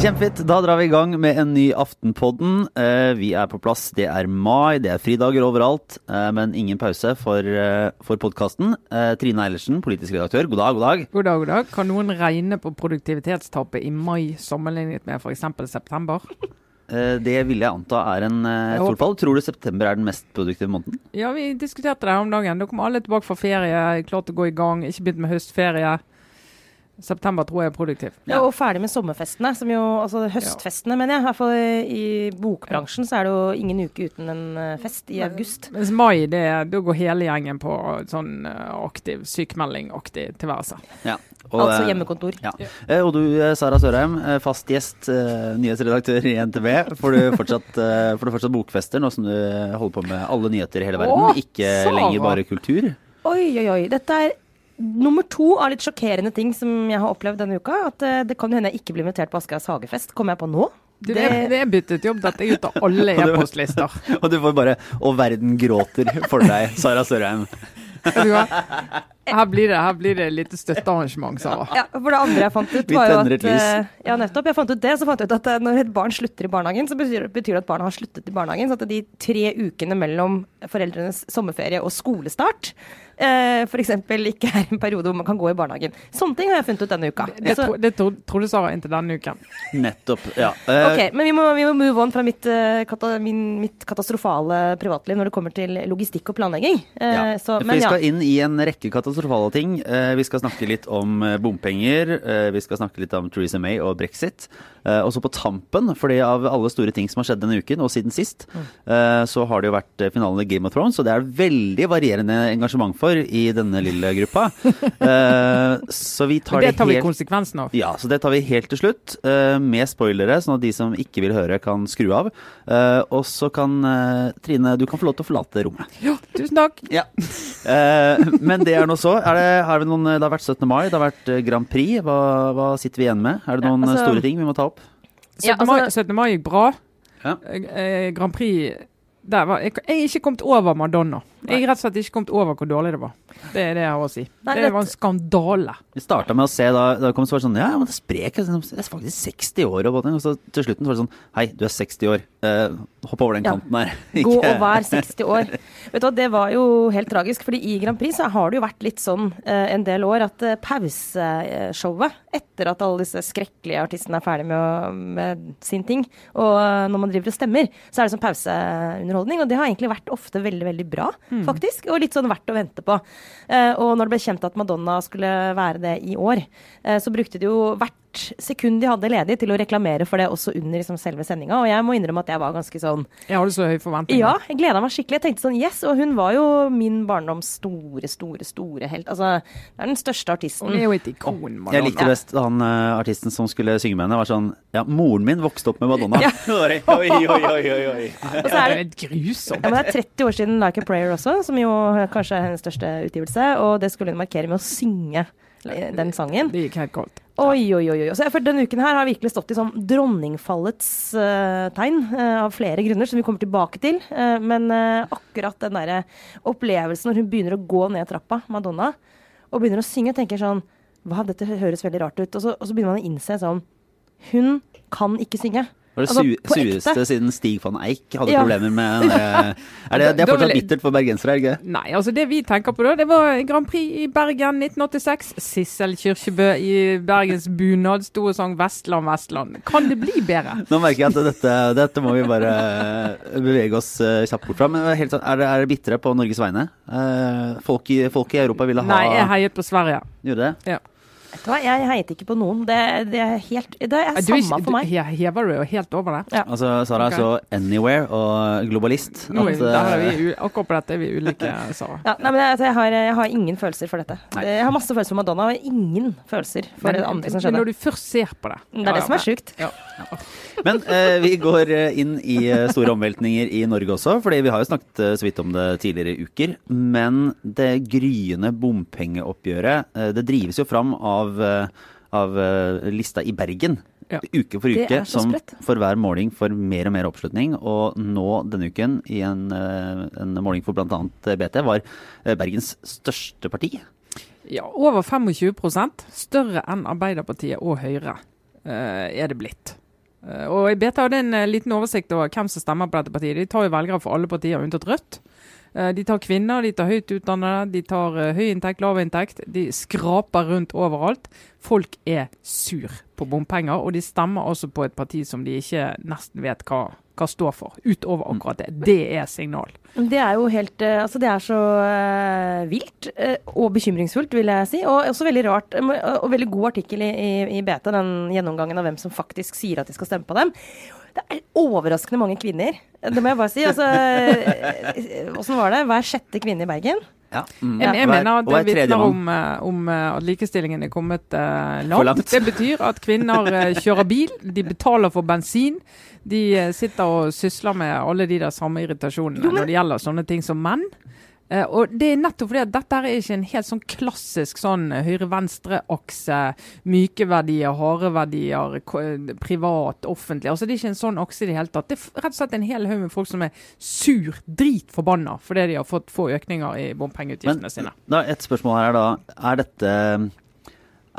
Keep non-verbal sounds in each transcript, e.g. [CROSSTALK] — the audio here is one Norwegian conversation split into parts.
Kjempefint. Da drar vi i gang med en ny Aftenpodden. Eh, vi er på plass. Det er mai, det er fridager overalt, eh, men ingen pause for, eh, for podkasten. Trine Eilertsen, politisk redaktør, god dag, god dag. God dag, god dag. Kan noen regne på produktivitetstapet i mai sammenlignet med f.eks. september? Det vil jeg anta er en et stort fall. Tror du september er den mest produktive måneden? Ja, vi diskuterte det her om dagen. Da kommer alle tilbake fra ferie, klart å gå i gang, ikke begynt med høstferie. September tror jeg er produktiv. Ja, Og ferdig med sommerfestene, som jo, altså høstfestene, mener jeg. I hvert fall i bokbransjen så er det jo ingen uke uten en eh, fest i august. Mens mai, det, da går hele gjengen på sånn eh, aktiv sykemelding-aktig tilværelse. Ja. Og, altså hjemmekontor. Ja. Og du Sara Sørheim, fast gjest, nyhetsredaktør i NTB. Får du fortsatt, [LAUGHS] får du fortsatt bokfester nå som du holder på med alle nyheter i hele verden? Åh, ikke Sara. lenger bare kultur? Oi, oi, oi. Dette er nummer to av litt sjokkerende ting som jeg har opplevd denne uka. At det kan hende jeg ikke blir invitert på Askeras hagefest. Kommer jeg på nå? Det, det, det er byttet jobb. Dette er ute av alle [LAUGHS] e-postlister. [LAUGHS] og du får bare 'Å, verden gråter' for deg, Sara Sørheim. Her blir det, her blir det litt støttearrangement, Sara. Ja, for det andre jeg fant ut, var jo at eh, Ja, nettopp. Jeg fant ut det. Så fant jeg ut at eh, når et barn slutter i barnehagen, så betyr, betyr det at barna har sluttet i barnehagen. Så at de tre ukene mellom foreldrenes sommerferie og skolestart eh, f.eks. ikke er en periode hvor man kan gå i barnehagen. Sånne ting har jeg funnet ut denne uka. Det, det tro, trodde Sara inntil denne uken. Nettopp, ja. Uh, ok, Men vi må, vi må, move on fra mitt, kata, min, mitt, katastrofale privatliv når det kommer til logistikk og planlegging. Uh, ja. Så, men, vi skal ja. inn i en rekke katastrofale ting. vi skal snakke litt om bompenger. vi skal snakke litt om Theresa May og brexit. Og så på tampen, fordi av alle store ting som har skjedd denne uken, og siden sist, uh, så har det jo vært finalen i Game of Thrones, og det er veldig varierende engasjement for i denne lille gruppa. [LAUGHS] Så vi tar det, det tar helt, vi konsekvensen av. Ja, så det tar vi helt til slutt, med spoilere, sånn at de som ikke vil høre, kan skru av. og så kan Trine, du kan få lov til å forlate rommet. Ja, tusen takk. Ja. men det er nå så. Er det, har vi noen, det har vært 17. mai, det har vært Grand Prix. Hva, hva sitter vi igjen med? Er det noen ja, altså, store ting vi må ta opp? 17. Ja, altså, mai, 17. mai gikk bra. Ja. Eh, Grand Prix der var, jeg, jeg er ikke kommet over Madonna. Jeg er rett og slett ikke kommet over hvor dårlig det var. Det er det jeg har å si. Nei, det, var en skandale. Vi starta med å se da, da kom det sånn Ja, men det er sprek. Det er faktisk 60 år. Og, og så til slutten så var det sånn Hei, du er 60 år. Eh, hopp over den ja. kanten her. [LAUGHS] Gå og vær 60 år. Vet du hva, Det var jo helt tragisk. fordi i Grand Prix så har det jo vært litt sånn uh, en del år at uh, pauseshowet, etter at alle disse skrekkelige artistene er ferdig med, å, med sin ting, og når man driver og stemmer, så er det sånn pauseunderholdning. Og det har egentlig vært ofte veldig, veldig bra, mm. faktisk. Og litt sånn verdt å vente på. Eh, og når det ble kjent at Madonna skulle være det i år, eh, så brukte de jo hvert sekund de hadde ledig til å reklamere for det også under liksom, selve sendinga. Og jeg må innrømme at jeg var ganske sånn Jeg hadde så høy forventning. Ja, jeg gleda meg skikkelig. Jeg tenkte sånn yes. Og hun var jo min barndoms store, store, store helt. Altså, det er den største artisten. Hun er jo et ikon, Madonna. Jeg likte best han uh, artisten som skulle synge med henne, var sånn Ja, moren min vokste opp med Madonna. Ja. [LAUGHS] oi, oi, oi, oi, oi. Og så er det grusomt. Ja, men det er 30 år siden Like a Prayer også, som jo kanskje er hennes største utgivelse. Og det skulle hun markere med å synge den sangen. Det gikk helt kaldt. Oi, oi, oi. Så for denne uken her har virkelig stått i sånn dronningfallets uh, tegn, uh, av flere grunner, som vi kommer tilbake til. Uh, men akkurat den derre opplevelsen når hun begynner å gå ned trappa, Madonna, og begynner å synge, tenker sånn Hva, dette høres veldig rart ut. Og så, og så begynner man å innse sånn Hun kan ikke synge. Var det altså, sureste siden Stig van Eik hadde ja. problemer med [LAUGHS] er det, det er fortsatt bittert for bergensere, ikke Nei, altså det vi tenker på da, det var Grand Prix i Bergen 1986. Sissel Kyrkjebø i Bergens bunad sto og sang 'Vestland, Vestland'. Kan det bli bedre? Nå merker jeg at dette, dette må vi bare bevege oss eh, kjapt bort fra. Men helt sånn, er, det, er det bitre på Norges vegne? Eh, folk i, folk i Europa ville ha Nei, jeg heiet på Sverige. Gjorde det? Ja. Vet du hva, Jeg heiet ikke på noen. Det, det er helt Det er du, samme for meg. Du hever du jo helt over det. Ja. Altså, Sara er okay. så anywhere og globalist at, er vi, eh, Akkurat på dette er vi ulike, [LAUGHS] Sara. Ja, nei, men altså, jeg, har, jeg, har, ingen følelser for dette. Nei. Jeg har masse følelser for Madonna, og ingen følelser for men, det andre som skjedde. Men når du først ser på det Det er det som er sjukt. Ja. Men eh, vi går eh, inn i eh, store omveltninger i Norge også, fordi vi har jo snakket så vidt om det tidligere uker. Men det gryende bompengeoppgjøret, det drives jo fram av av av lista i Bergen. ja. uke for uke, som for hver måling får mer og mer oppslutning. Og nå denne uken, i en, eh, en måling for bl.a. BT, var eh, Bergens største parti. Ja, over 25% Større enn Arbeiderpartiet og Høyre er det blitt. Og og BT hadde en liten oversikt over hvem som stemmer på dette partiet. De tar jo velgere for alle partier unntatt Rødt. Eh, de tar kvinner, de tar høyt utdannede, de tar uh, høy inntekt, lav inntekt. De skraper rundt overalt. Folk er sur på bompenger, og de stemmer også på et parti som de ikke nesten vet hva, hva står for, utover akkurat det. Det er signal. Det er jo helt uh, Altså, det er så vilt og bekymringsfullt, vil jeg si. Og også veldig rart. Og veldig god artikkel i, i, i BT, den gjennomgangen av hvem som faktisk sier at de skal stemme på dem. Det er overraskende mange kvinner. Det må jeg bare si. Altså, Åssen var det? Hver sjette kvinne i Bergen? Ja. Mm. Jeg, jeg mener at det vitner om, eh, om, eh, at likestillingen er kommet uh, langt. langt. Det betyr at kvinner uh, [LAUGHS] kjører bil, de betaler for bensin. De uh, sitter og sysler med alle de der samme irritasjonene jo, men... når det gjelder sånne ting som menn. Uh, og det er nettopp fordi at dette er ikke en helt sånn klassisk sånn høyre-venstre-akse. Myke verdier, harde verdier, privat, offentlig. Altså Det er ikke en sånn akse i det hele tatt. Det er rett og slett en hel haug med folk som er sur, dritforbanna fordi de har fått få økninger i bompengeutgiftene sine. Da, et spørsmål her er da, er dette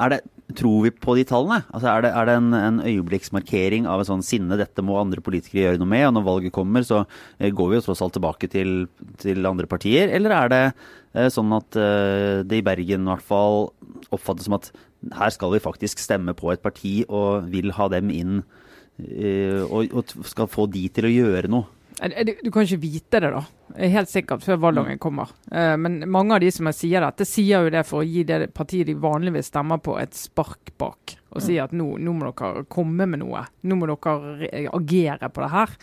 er det Tror vi på de tallene? Altså er, det, er det, en, en øyeblikksmarkering av et sånn sinne dette må andre politikere gjøre noe med, og når valget kommer, så eh, går vi jo tross alt tilbake til, til andre partier? Eller er det eh, sånn at eh, det i Bergen i hvert fall oppfattes som at her skal vi faktisk stemme på et parti og vil ha dem inn og, og skal få de til å gjøre noe? Du, du, kan ikke vite det, da. Helt sikkert før valgdagen mm. kommer. Uh, men mange av de som sier dette, sier jo det for å gi det partiet de vanligvis stemmer på, et spark bak. Og sier si at nå, nå, må dere komme med noe. Nå må dere agere på det her.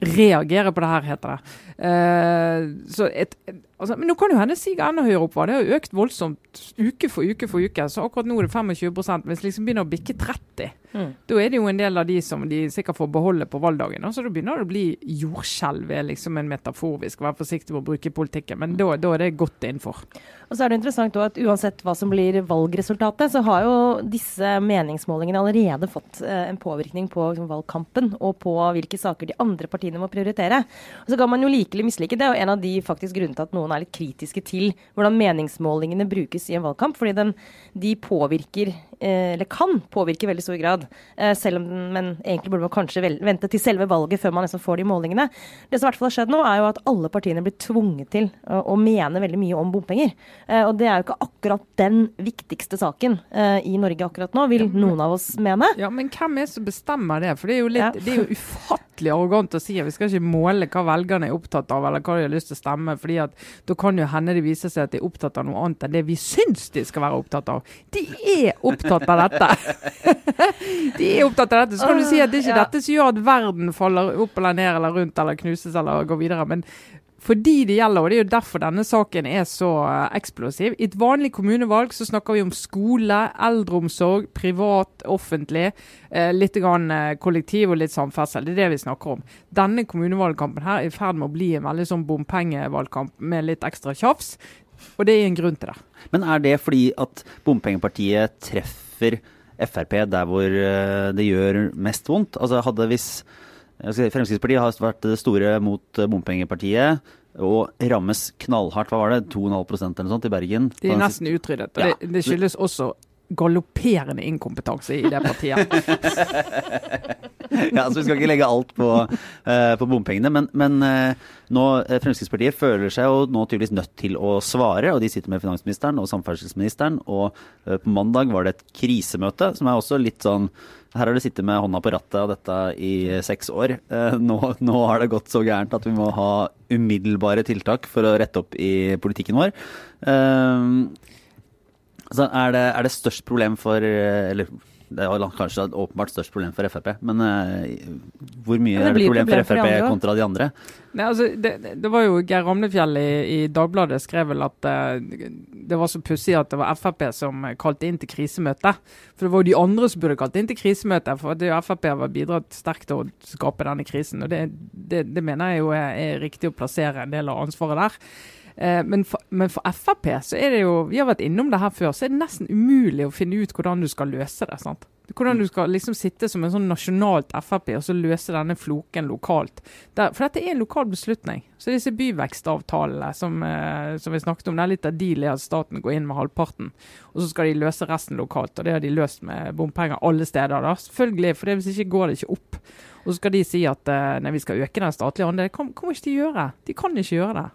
Reagere på det her, heter det. Uh, så et, altså, men nå kan jo hende sige enda høyere opp. Det har jo økt voldsomt uke for uke for uke. Så akkurat nå er det 25 Hvis det liksom begynner å bikke 30 Mm. Da er det jo en del av de som de sikkert får beholde på valgdagen. Så da begynner det å bli jordskjelv, liksom en metafor vi skal være forsiktige med å bruke i politikken. Men da, da, er det godt innenfor. Og så er det interessant at Uansett hva som blir valgresultatet, så har jo disse meningsmålingene allerede fått eh, en påvirkning på liksom, valgkampen og på hvilke saker de andre partiene må prioritere. Og så kan man jo likelig mislike det, og en av de faktisk grunnene til at noen er litt kritiske til hvordan meningsmålingene brukes i en valgkamp. fordi den, de påvirker, eller kan påvirke i veldig stor grad. Eh, selv om, men egentlig burde man kanskje vente til selve valget før man liksom får de målingene. Det som i hvert fall har skjedd nå, er jo at alle partiene blir tvunget til å, å mene veldig mye om bompenger. Eh, og det er jo ikke akkurat den viktigste saken eh, i Norge akkurat nå, vil noen av oss mene. Ja, men hvem er det som bestemmer det? For det er jo, litt, ja. det er jo ufattelig arrogant å si at vi skal ikke måle hva velgerne er opptatt av, eller hva de har lyst til å stemme. fordi at da kan jo hende det viser seg at de er opptatt av noe annet enn det vi syns de skal være opptatt av. De er opptatt av dette! [LAUGHS] De er opptatt av dette. Så kan du si at det er ikke ja. dette som gjør at verden faller opp eller ned eller rundt eller knuses eller går videre. Men fordi det gjelder, og det er jo derfor denne saken er så uh, eksplosiv. I et vanlig kommunevalg så snakker vi om skole, eldreomsorg, privat, offentlig. Uh, litt grann, uh, kollektiv og litt samferdsel. Det er det vi snakker om. Denne kommunevalgkampen her er i ferd med å bli en veldig sånn bompengevalgkamp med litt ekstra tjafs. Og det er en grunn til det. Men er det fordi at bompengepartiet treffer Frp der hvor eh, det gjør mest vondt. Altså hadde hvis Fremskrittspartiet har vært det store mot bompengepartiet og rammes knallhardt, hva var det, 2,5% eller noe sånt i Bergen? De er nesten utryddet. og ja. det, det skyldes også galopperende inkompetanse i det partiet. [LAUGHS] ja, så Vi skal ikke legge alt på, uh, på bompengene, men, men uh, nå, uh, Fremskrittspartiet føler seg jo nå tydeligvis nødt til å svare. og De sitter med finansministeren og samferdselsministeren. og På mandag var det et krisemøte, som er også litt sånn her har du sittet med hånda på rattet av dette i seks år. Nå, nå, har det gått så gærent at vi må ha umiddelbare tiltak for å rette opp i politikken vår. Altså, er, det, er det størst problem for Eller det er kanskje åpenbart størst problem for Frp, men uh, hvor mye er det problem, problem for Frp for kontra de andre? Nei, altså, det, det, var jo Geir Ramnefjell i, i, Dagbladet skrev vel at uh, det var så pussig at det var Frp som kalte inn til krisemøte. For det var jo de andre som burde kalt inn til krisemøte, for det Frp har bidratt sterkt til å skape denne krisen. og Det, det, det mener jeg jo er, er riktig å plassere en del av ansvaret der. Eh, men, for, men, for, Frp så er det jo, vi har vært innom det her før, så er det nesten umulig å finne ut hvordan du skal løse det. sant? Hvordan du skal liksom sitte som en sånn nasjonalt Frp og så løse denne floken lokalt. Der, for dette er en lokal beslutning. Så disse byvekstavtalene som, eh, som vi snakket om, det er litt av deal er at staten går inn med halvparten. Og så skal de løse resten lokalt. Og det har de løst med bompenger alle steder. da. Selvfølgelig, for hvis ikke går det ikke opp. Og så skal de si at eh, nei, vi skal øke den statlige andelen. Det kommer ikke de gjøre. De kan ikke gjøre det.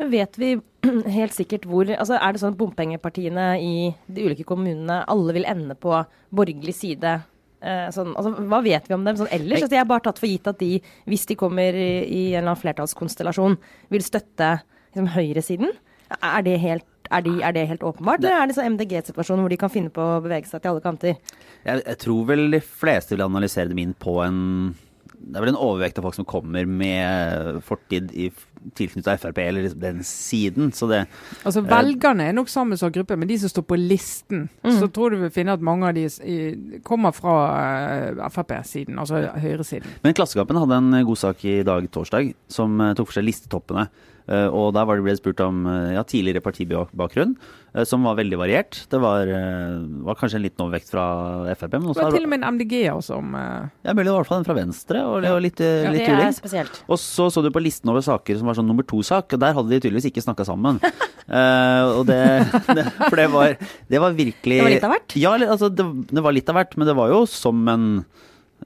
Men vet vi [CLEARS THROAT] helt sikkert hvor altså Er det sånn at bompengepartiene i de ulike kommunene alle vil ende på borgerlig side? Eh, sånn, altså, hva vet vi om dem sånn ellers? Altså, jeg har bare tatt for gitt at de, hvis de kommer i, i en eller annen flertallskonstellasjon, vil støtte liksom, høyresiden. Er det helt er, de, er, det helt åpenbart, eller er det sånn MDG-situasjon hvor de kan finne på å bevege seg til alle kanter? Jeg, jeg tror vel de fleste vil analysere dem inn på en det er vel en overvekt av folk som kommer med fortid i tilknytta Frp, eller liksom den siden. Så det Altså Velgerne er nok sammensatt gruppe, men de som står på listen, mm. så tror du vil finne at mange av de kommer fra uh, Frp-siden, altså høyresiden. Men Klassekampen hadde en god sak i dag, torsdag, som uh, tok for seg listetoppene. Uh, og der var det ble spurt om ja, tidligere partibakgrunn. Eh, som var veldig variert. Det var, eh, var kanskje en liten overvekt fra Frp. Men også det var til og med en MDG-er som uh... Ja, mulig det var i hvert fall en fra Venstre. og, og litt, ja, litt det er spesielt. Og så så du på listen over saker som var sånn nummer to-sak, og der hadde de tydeligvis ikke snakka sammen. uh, [LAUGHS] og det, det, For det var, det var virkelig Det var litt av hvert? Ja, altså, det, det var litt av hvert, men det var jo som en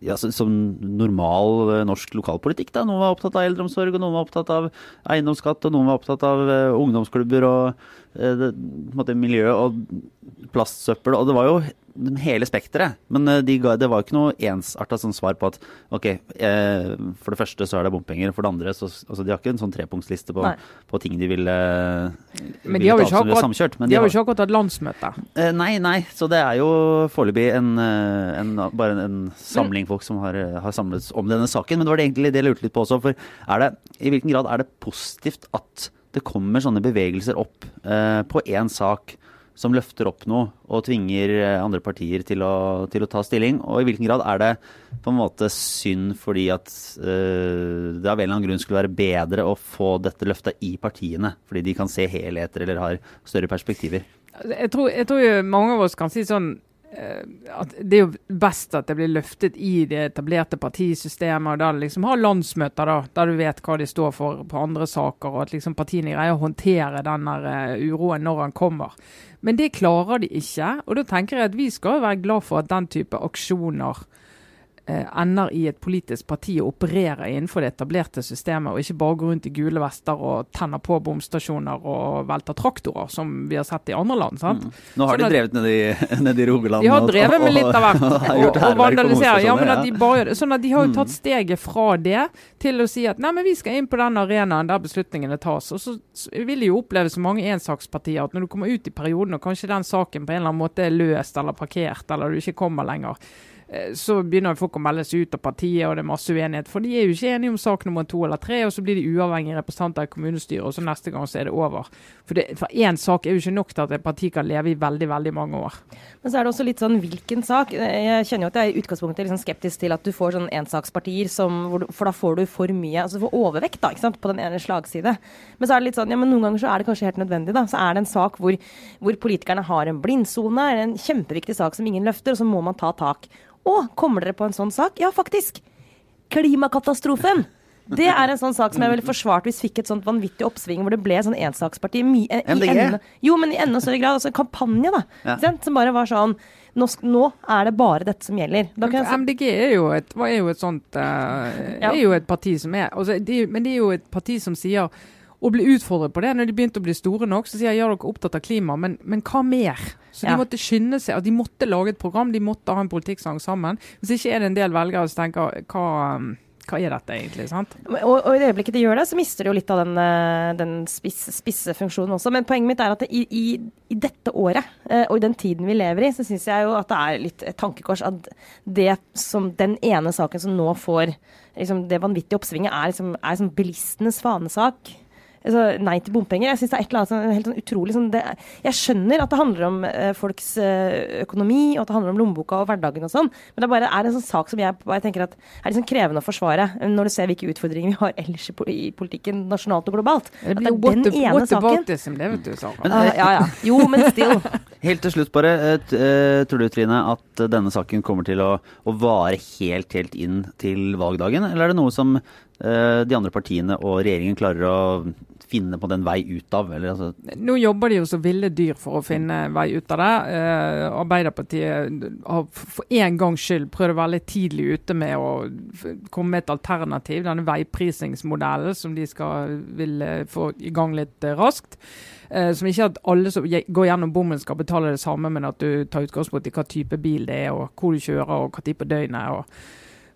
ja, som normal norsk lokalpolitikk. Da. Noen var opptatt av eldreomsorg, og noen var opptatt av eiendomsskatt, og noen var opptatt av uh, ungdomsklubber og Eh, det, måte, miljø og plastsøppel. Og det var jo hele spekteret. Men eh, de ga, det var ikke noe ensarta sånn svar på at ok, eh, for det første så er det bompenger, for det andre så altså, De har ikke en sånn trepunktsliste på, på ting de ville Men de har jo ikke akkurat, samkjørt. Men de, har jo ikke akkurat hatt landsmøte. Eh, nei, nei. Så det er jo foreløpig en, eh, bare en, en samling folk som har, har samlet om denne saken. Men det var det egentlig det jeg lurte litt på også. For er det, i hvilken grad er det positivt at det kommer sånne bevegelser opp eh, på én sak som løfter opp noe og tvinger eh, andre partier til å, til å, ta stilling? Og i hvilken grad er det på en måte synd fordi at eh, det av en eller annen grunn skulle være bedre å få dette løfta i partiene, fordi de kan se helheter eller har større perspektiver? Jeg tror, jeg tror mange av oss kan si sånn at det er jo best at det blir løftet i det etablerte partisystemet, og der liksom har landsmøter da, der du vet hva de står for på andre saker, og at liksom partiene greier å håndtere den uh, uroen når den kommer. Men det klarer de ikke. og Da tenker jeg at vi skal være glad for at den type aksjoner eh, ender i et politisk parti og opererer innenfor det etablerte systemet, og ikke bare går rundt i gule vester og tenner på bomstasjoner og velter traktorer, som vi har sett i andre land. sant? Mm. Nå har sånn de drevet ned i, [LAUGHS] ned i Rogaland. De har drevet med litt av hvert. og, og vandalisere. Ja, men at de bare, sånn at de har jo tatt mm. steget fra det til å si at nei, men vi skal inn på den arenaen der beslutningene tas. Og så vil de jo oppleve så mange ensakspartier at når du kommer ut i perioden og kanskje den saken på en eller annen måte er løst eller parkert, eller du ikke kommer lenger, Eh, så begynner folk å melde seg ut av partiet, og det er masse uenighet. For de er jo ikke enige om sak nummer to eller tre, og så blir de uavhengige representanter i kommunestyret, og så neste gang så er det over. For, det, for én sak er jo ikke nok til at et parti kan leve i veldig, veldig mange år. Men så er det også litt sånn hvilken sak. Jeg kjenner jo at jeg i utgangspunktet er liksom skeptisk til at du får sånn ensakspartier, som, for da får du for mye, altså du får overvekt da, ikke sant, på den ene slagside. Men så er det litt sånn, ja, men noen ganger så er det kanskje helt nødvendig, da. Så er det en sak hvor, hvor politikerne har en blindsone, en kjempeviktig sak som ingen løfter, og så må man ta tak. Å, kommer dere på en sånn sak? Ja, faktisk. Klimakatastrofen. Det er en sånn sak som jeg ville forsvart hvis fikk et sånt vanvittig oppsving hvor det ble sånn ensaksparti. MDG? jo, men i enda større grad. Altså kampanje, da. Ja. Som bare var sånn nå, nå, er det bare dette som gjelder. MDG er jo et, er jo et sånt uh, ja. er jo et parti som er altså, de, Men det er jo et parti som sier og bli utfordret på det. Når de begynte å bli store nok, så sier jeg ja, dere er opptatt av klima, men, men hva mer? Så ja. de måtte skynde seg. at De måtte lage et program, de måtte ha en politikksang sammen. Hvis ikke er det en del velgere som tenker hva um, hva er dette egentlig? sant? Og, og, i det øyeblikket de gjør det, så mister de jo litt av den, eh, den spisse, spisse funksjonen også. Men poenget mitt er at i, i, i, dette året, eh, og i den tiden vi lever i, så syns jeg jo at det er litt et tankekors at det som den ene saken som nå får liksom, det vanvittige oppsvinget, er, liksom, er liksom bilistenes fanesak altså, nei til bompenger. Jeg synes det er et eller annet sånn, helt sånn utrolig sånn, det, Jeg skjønner at det handler om uh, folks uh, økonomi, og at det handler om lommeboka og hverdagen og sånn, men det bare er en sånn sak som jeg, jeg tenker at er liksom krevende å forsvare, når du ser hvilke utfordringer vi har ellers i, i politikken nasjonalt og globalt. Det blir jo what, the, what about this, det vet du, Sara. Uh, ja, ja. Jo, men still. [LAUGHS] Helt til slutt, bare. Uh, tror du, Trine, at denne saken kommer til å, å, vare helt, helt inn til valgdagen? Eller er det noe som de andre partiene og regjeringen klarer å finne på den vei ut av? Eller, altså Nå jobber de jo så ville dyr for å finne vei ut av det. Eh, Arbeiderpartiet har for en gangs skyld prøvd å være litt tidlig ute med å komme med et alternativ. Denne veiprisingsmodellen som de skal vil få i gang litt raskt. Eh, som ikke at alle som går gjennom bommen skal betale det samme, men at du tar utgangspunkt i hva type bil det er, og hvor du kjører og hva tid på døgnet. og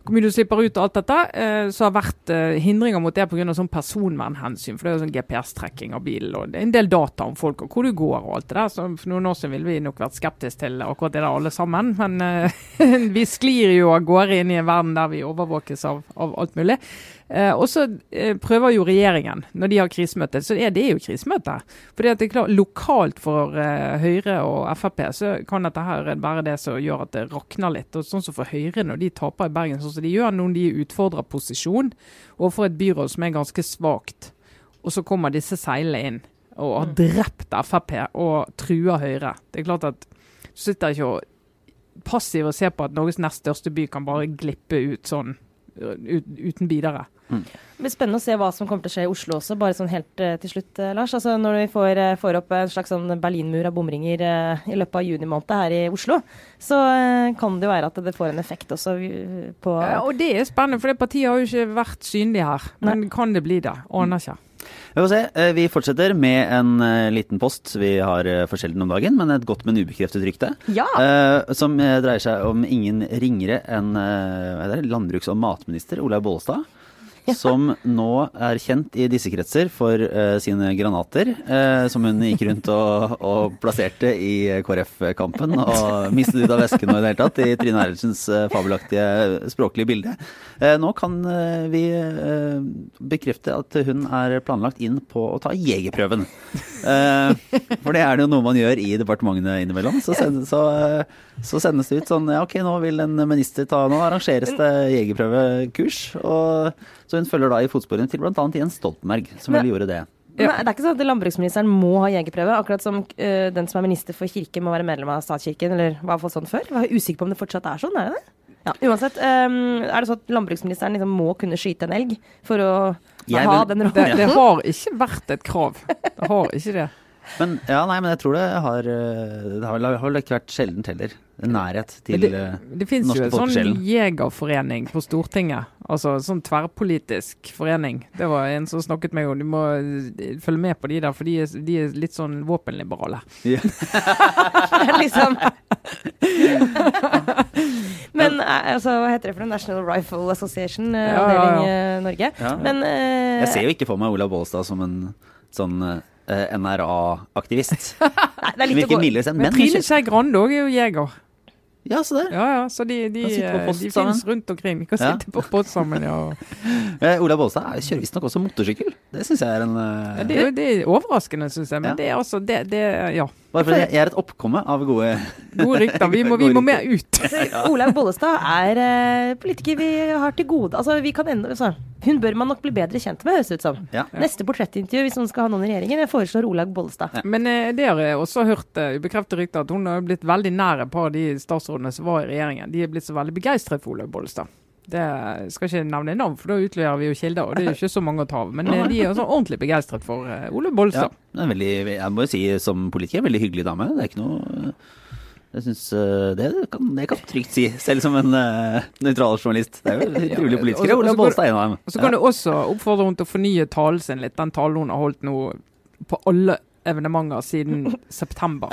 hvor mye du slipper ut og alt dette, eh, så har vært eh, hindringer mot det pga. Sånn personvernhensyn. For det er jo sånn GPS-trekking av bilen, og det er en del data om folk og hvor du går og alt det der. Så for noen år siden ville vi nok vært skeptiske til akkurat det der alle sammen. Men [LAUGHS] vi sklir jo av gårde inn i en verden der vi overvåkes av, av alt mulig. Eh, og så eh, prøver jo regjeringen, når de har krisemøte, så er det jo krisemøte. Fordi at det er klart, Lokalt for eh, Høyre og Frp så kan dette her være det som gjør at det rakner litt. og Sånn som for Høyre, når de taper i Bergen sånn som de gjør, når de utfordrer posisjon overfor et byråd som er ganske svakt, og så kommer disse seilene inn og har mm. drept Frp og truer Høyre. Det er klart at du sitter ikke og passiv og ser på at Norges nest største by kan bare glippe ut sånn uten videre. Mm. Det blir spennende å se hva som kommer til å skje i Oslo også, bare sånn helt uh, til slutt, uh, Lars. Altså Når vi får, uh, får, opp en slags sånn berlinmur av bomringer i løpet av juni måned her i Oslo, så kan det jo være at det får en effekt også på ja, Og det er spennende, for det partiet har jo ikke vært synlig her. Men Nei. kan det bli det? Aner ikke. Vi får se. Vi fortsetter med en liten post vi har for sjelden om dagen, men et godt, men ubekreftet rykte. Ja. som dreier seg om ingen ringere enn landbruks- og matminister Olaug Bollestad som nå er kjent i disse kretser for uh, sine granater, uh, som hun gikk rundt og, og plasserte i KrF-kampen og mistet ut av vesken og i det hele tatt i Trine Eilertsens uh, fabelaktige språklige bilde. nå kan vi bekrefte at hun er planlagt inn på å ta jegerprøven. for det er det jo noe man gjør i departementene innimellom. Så, sendes, så, så sendes det ut sånn ja ok, nå vil en minister ta Nå arrangeres det jegerprøvekurs. og så hun følger da i fotsporene til bl.a. Jens Stoltenberg, som vel gjorde det. Ja. Men det er ikke sånn at landbruksministeren må ha jegerprøve, akkurat som uh, den som er minister for kirke må være medlem av statskirken, eller var iallfall sånn før. Jeg er usikker på om det fortsatt er sånn, er det det? Ja, uansett. Um, er det sånn at landbruksministeren liksom må kunne skyte en elg for å jeg ha den rollen? Det, det, har ikke vært et krav. Det har ikke det. Men, ja, nei, men jeg tror det har eh, Det har, vel ikke vært sjeldent heller. Nærhet til norske folkesjelen. det finnes jo en sånn jegerforening på Stortinget. Altså sånn tverrpolitisk forening. Det var en som snakket med meg om du må eh, følge med på de der, for de er, de er litt sånn våpenliberale. Yeah. [LAUGHS] liksom [LAUGHS] Men altså, hva heter det for noe? National Rifle Association, ja, avdeling ja, Norge. Men uh, Jeg ser jo ikke for meg Olav Bollestad som en sånn uh, NRA-aktivist. [LAUGHS] Nei. Men Trine Skei Grande òg er jo jeger. Ja, så det. Ja, ja, så de, de, de, de finnes rundt omkring. Vi kan ja. sitte på post sammen, ja. [LAUGHS] eh, Ola Bollestad kjører visstnok også motorsykkel. Det syns jeg er en uh... ja, det, er, det, er overraskende, syns jeg. Men det er altså det, det, Ja. Bare fordi jeg er et oppkomme av gode Gode rykter. Vi må, [LAUGHS] vi må mer ut. Olaug Bollestad er uh, politiker vi har til gode. Altså, vi kan enda, altså, hun bør man nok bli bedre kjent med, høres det ut som. Ja. Neste portrettintervju, hvis hun skal ha noen i regjeringen, jeg foreslår Olaug Bollestad. Men eh, det har jeg også hørt uh, bekreftet rykter at hun har blitt veldig nær et par av de statsrådene som var i regjeringen. De er blitt så veldig begeistret for Olaug Bollestad. Det skal ikke nevne navn, for da utleverer vi jo kilder. Og det er jo ikke så mange å ta av. Men eh, de er også ordentlig begeistret for uh, Ole Bolstad. Ja, veldig, jeg må jo si som politiker, veldig hyggelig dame. Det er ikke noe jeg syns uh, det, kan, det kan trygt si, selv som en uh, nøytral journalist. Det er jo [LAUGHS] utrolig politikere. Ole Bolstad er en av dem. Så kan du også oppfordre henne til å fornye talen sin litt. Den talen hun har holdt nå på alle evenementer siden [LAUGHS] september.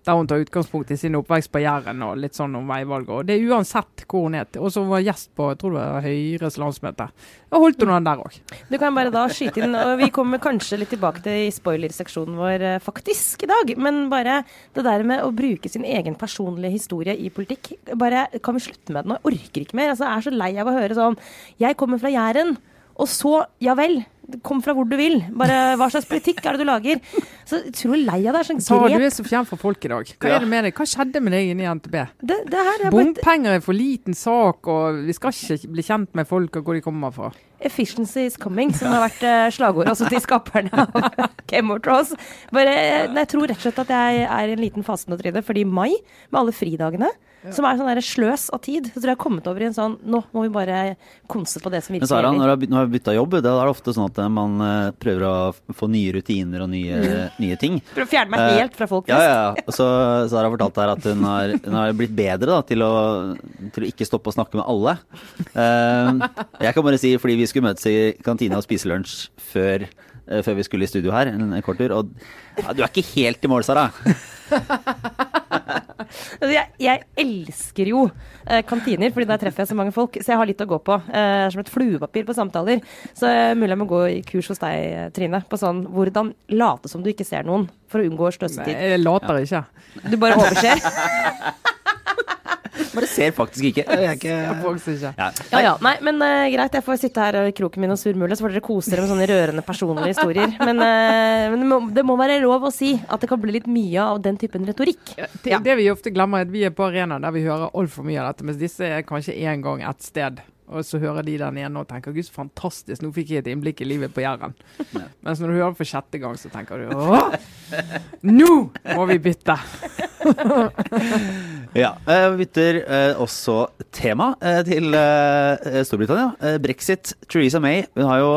Der hun tar utgangspunkt i sin oppvekst på Jæren og litt sånn om veivalget. Og det er uansett hvor hun er. Og så var gjest på jeg tror det var Høyres landsmøte. Da holdt hun den der òg. Du kan bare da skyte inn, og vi kommer kanskje litt tilbake til spoilerseksjonen vår eh, faktisk i dag. Men bare det der med å bruke sin egen personlige historie i politikk. Bare kan vi slutte med det nå? Jeg orker ikke mer. Altså, jeg er så lei av å høre sånn Jeg kommer fra Jæren. Og så, ja vel, kom fra hvor du vil. Bare hva slags politikk er det du lager? Så utrolig lei av det. Sånn Sara, du er så fjern fra folk i dag. Hva Ja. er det med deg? Hva skjedde med deg inni NTB? Det, det her er Bompenger er for liten sak, og vi skal ikke bli kjent med folk og hvor de kommer fra. Efficiency is coming, som har vært eh, slagordet også til skaperne av [LAUGHS] Game of Thrones. Bare, eh, jeg tror rett og slett at jeg er i en liten fase nå, Trine, fordi mai, med alle fridagene, som er sånn der sløs av tid, så tror jeg jeg har kommet over i en sånn Nå må vi bare konse på det som Men virkelig Sara, når du har bytta jobb, da er det ofte sånn at eh, man eh, prøver å få nye rutiner og nye, nye ting. [LAUGHS] For å fjerne meg Eh, helt fra folk Ja, flest. ja. ja. Og så Sara har fortalt her at hun har, hun har blitt bedre da, til, å, til å ikke stoppe å snakke med alle. Jeg kan bare si, fordi vi skulle møtes i kantina og spise lunsj før, før vi skulle i studio her, en, en kort tur, og ja, du er ikke helt i mål, Sara. [LAUGHS] [LAUGHS] Altså, Jeg, jeg elsker jo eh, kantiner, fordi der treffer jeg så mange folk. Så jeg har litt å gå på. Eh, er som et fluepapir på samtaler. Så eh, mulig jeg må gå i kurs hos deg, eh, Trine, på sånn hvordan late som du ikke ser noen, for å unngå sløsetid. jeg later ikke. Du bare overser. [LAUGHS] Bare ser faktisk ikke. Jeg er ikke... Ja. Ja ja. Nei, men uh, greit, jeg får sitte her i kroken min og surmule, så får dere kose dere med sånne rørende personlige historier. Men, uh, men det, må, det må være lov å si at det kan bli litt mye av den typen retorikk. Det, det vi ofte glemmer, er at vi er på arenaen der vi hører altfor mye av dette, mens disse er kanskje én gang et sted. Og så hører de den igjen og tenker 'gud, så fantastisk, nå fikk jeg et innblikk i livet på Jæren'. [LAUGHS] Mens når du hører det for sjette gang, så tenker du 'åh, nå må vi bytte'. [LAUGHS] Ja, eh, Vi bytter eh, også tema eh, til Storbritannia. Brexit. Theresa May hun har jo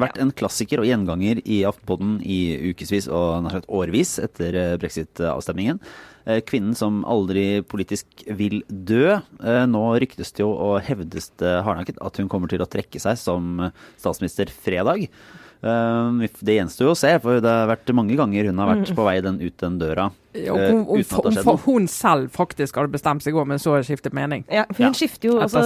vært en klassiker og gjenganger i Aftenpodden i ukevis og nærmest årevis etter brexit-avstemningen. Eh, Kvinnen som aldri politisk vil dø. Eh, Nå ryktes det jo og hevdes det hardnakket at hun kommer til å trekke seg som statsminister fredag. Eh, Det gjenstår jo å se, for det har vært mange ganger hun har vært på vei den ut den døra. Ja, eh, hun, hun, hun, hun, selv faktisk hadde bestemt seg går, men så skiftet mening. Ja, for hun Ja. skifter jo altså.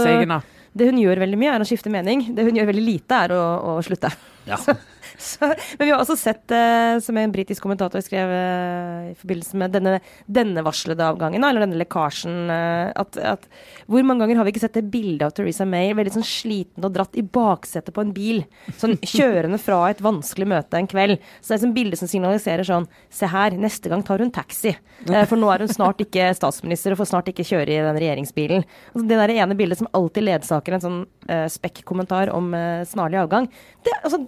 Det hun gjør veldig mye, er å skifte mening. Det hun gjør veldig lite, er å, å slutte. Ja. [LAUGHS] Så, men vi har også sett, eh, som en britisk kommentator skrev eh, i forbindelse med denne, denne varslede avgangen, eller denne lekkasjen, eh, at, at hvor mange ganger har vi ikke sett det bildet av Theresa May veldig sånn sliten og dratt i baksetet på en bil, sånn [LAUGHS] kjørende fra et vanskelig møte en kveld. Så det er et bilde som signaliserer sånn Se her, neste gang tar hun taxi. Eh, for nå er hun snart ikke [LAUGHS] statsminister og får snart ikke kjøre i den regjeringsbilen. Altså, det der ene bildet som alltid ledsaker en sånn eh, spekk-kommentar om eh, snarlig avgang. Det, altså,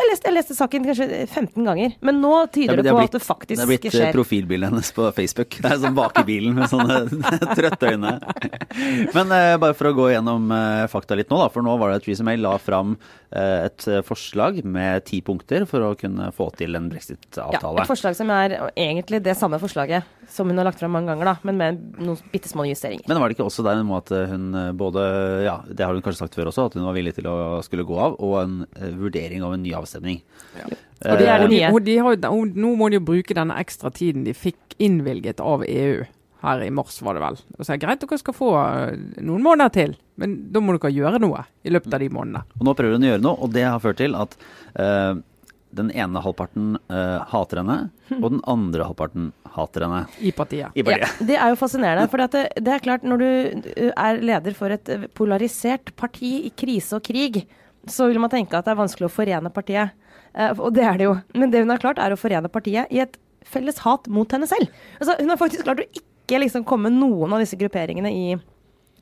jeg leste, jeg leste saken kanskje 15 ganger, men nå tyder det, det, på blitt- at det faktisk skjer. det er blitt eh, skjer. profilbildet hennes på Facebook. Det er sånn bak i bilen med sånne [LAUGHS] trøtte øyne. [LAUGHS] Men eh, bare for å gå gjennom eh, fakta litt nå, da. For nå var det at Theresa May la fram eh, et eh, forslag med ti punkter for å kunne få til en brexit-avtale. Ja, et forslag som er egentlig det samme forslaget som hun har lagt fram mange ganger, da, men med noen bitte små justeringer. Men var det ikke også der en at hun eh, både Ja, det har hun kanskje sagt før også, at hun var villig til å skulle gå av, og en vurdering av en ny avstemning. Og det er Eh, det nye. Og de har, nå må de jo bruke denne ekstra tiden de fikk innvilget av EU. Her i mars, var det vel. Og så er det greit, dere skal få eh, noen måneder til, men da må dere gjøre noe i løpet av de månedene. Og nå prøver hun å gjøre noe, og det har ført til at uh, den ene halvparten uh, hater henne, og den andre halvparten hater henne. I partiet. I partiet. Ja, det er jo fascinerende. For det, det er klart, når du uh, er leder for et uh, polarisert parti i krise og krig, så vil man tenke at det er vanskelig å forene partiet. Eh, og det er det jo. Men det hun har klart, er å forene partiet i et felles hat mot henne selv. Altså, hun har faktisk klart å ikke liksom komme noen av disse grupperingene i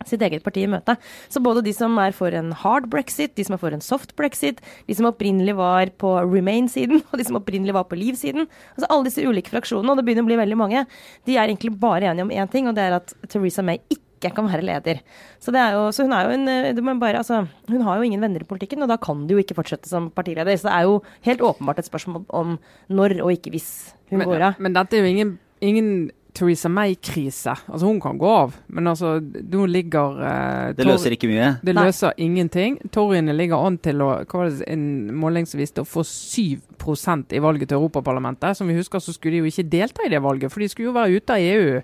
sitt eget parti i møte. Så både de som er for en hard brexit, de som er for en soft brexit, de som opprinnelig var på remain-siden, og de som opprinnelig var på leave-siden, altså alle disse ulike fraksjonene, og det begynner å bli veldig mange, de er egentlig bare enige om én ting, og det er at Theresa May ikke kan være leder. Så, det er jo, så hun er jo en eh, må bare, altså, Hun har jo ingen venner i politikken, og da kan du jo ikke fortsette som partileder. Så det er jo helt åpenbart et spørsmål om når og ikke hvis hun Men, går av. men dette er jo ingen, ingen Theresa May-krise. Altså Hun kan gå av, men altså nå ligger eh, Det løser ikke mye. Det Nei. løser ingenting. Toryene ligger an til å hva var det, en måling som viste å få 7% i valget til Europaparlamentet. Som vi husker så skulle de jo ikke delta i det valget, for de skulle jo være ute av EU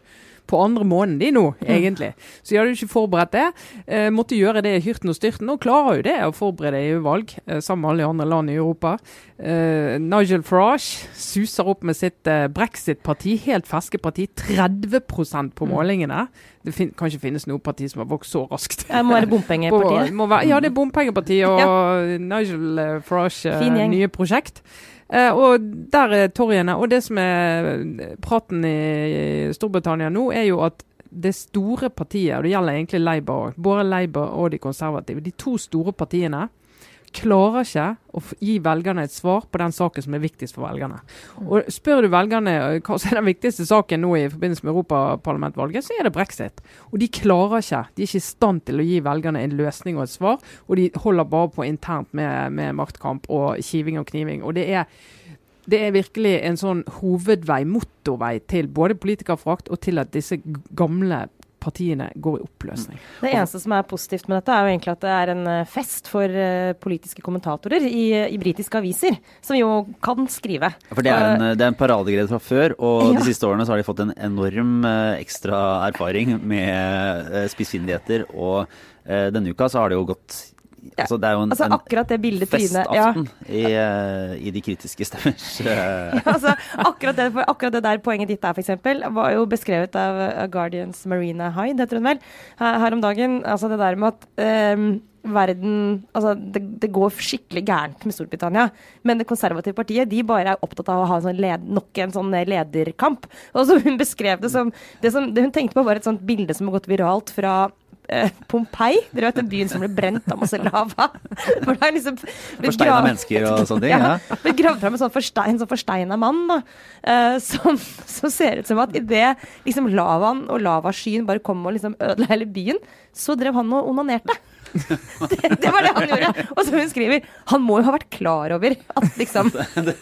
på andre måneden de nå, egentlig. Så de hadde jo ikke forberedt det. Eh, måtte gjøre det i hyrten og styrten, og klarer jo det å forberede EU-valg eh, sammen med alle andre land i Europa. Eh, Nigel Farage suser opp med sitt eh, brexit-parti, helt ferske parti, 30% på målingene. Det fin kan ikke finnes noe parti som har vokst så raskt. Det må være bompengepartiet. Ja, det er bompengepartiet [LAUGHS] og Nigel eh, Farage eh, nye prosjekt. Eh, og der er torgene. Og det som er eh, praten i Storbritannia nå, er jo at det store partiet, og det gjelder egentlig Labour, både Labour og de konservative, de to store partiene klarer ikke å gi velgerne et svar på den saken som er viktigst for velgerne. Og Spør du velgerne eh, hva som er den viktigste saken nå i forbindelse med europaparlamentvalget, så er det brexit. Og de klarer ikke. De er ikke i stand til å gi velgerne en løsning og et svar, og de holder bare på internt med, med maktkamp og kiving og kniving. Og det er det er virkelig en sånn hovedvei, motorvei, til både politikerforakt og til at disse gamle partiene går i oppløsning. Det eneste som er positivt med dette, er jo egentlig at det er en eh, fest for eh, politiske kommentatorer i, i britiske aviser, som jo kan skrive. For det er en, Eh, det er en paradegreie fra før, og [LAUGHS] Ja. de siste årene så har de fått en enorm ekstra erfaring med spissfindigheter. Og denne uka så har det jo gått Altså det er jo en, altså akkurat det bildet Trine ja. i, eh, i de kritiske stemmers [LAUGHS] ja, altså, akkurat, det, akkurat det der poenget ditt der, f.eks., var jo beskrevet av, Guardians Marina Hyde, heter hun vel, her, her om dagen. Altså det der med at um, verden Altså, det, det går skikkelig gærent med Storbritannia. Men det konservative partiet de bare er opptatt av å ha en sånn led, nok en sånn lederkamp. Og så hun beskrev det som Det, som, det hun tenkte på, var et sånt bilde som har gått viralt fra eh, Pompeii. Dere vet den byen som ble brent av masse lava? [LAUGHS] For det er liksom Forsteina mennesker og sånne ting. [LAUGHS] Ja. ble gravd fram en sånn, forstein, sånn forsteina mann, da. eh, som, som ser ut som at idet liksom, lavaen og lavaskyen bare kom og liksom ødela hele byen, så drev han og onanerte. [LAUGHS] Det, det var det han gjorde. Og som hun skriver, han må jo ha vært klar over at liksom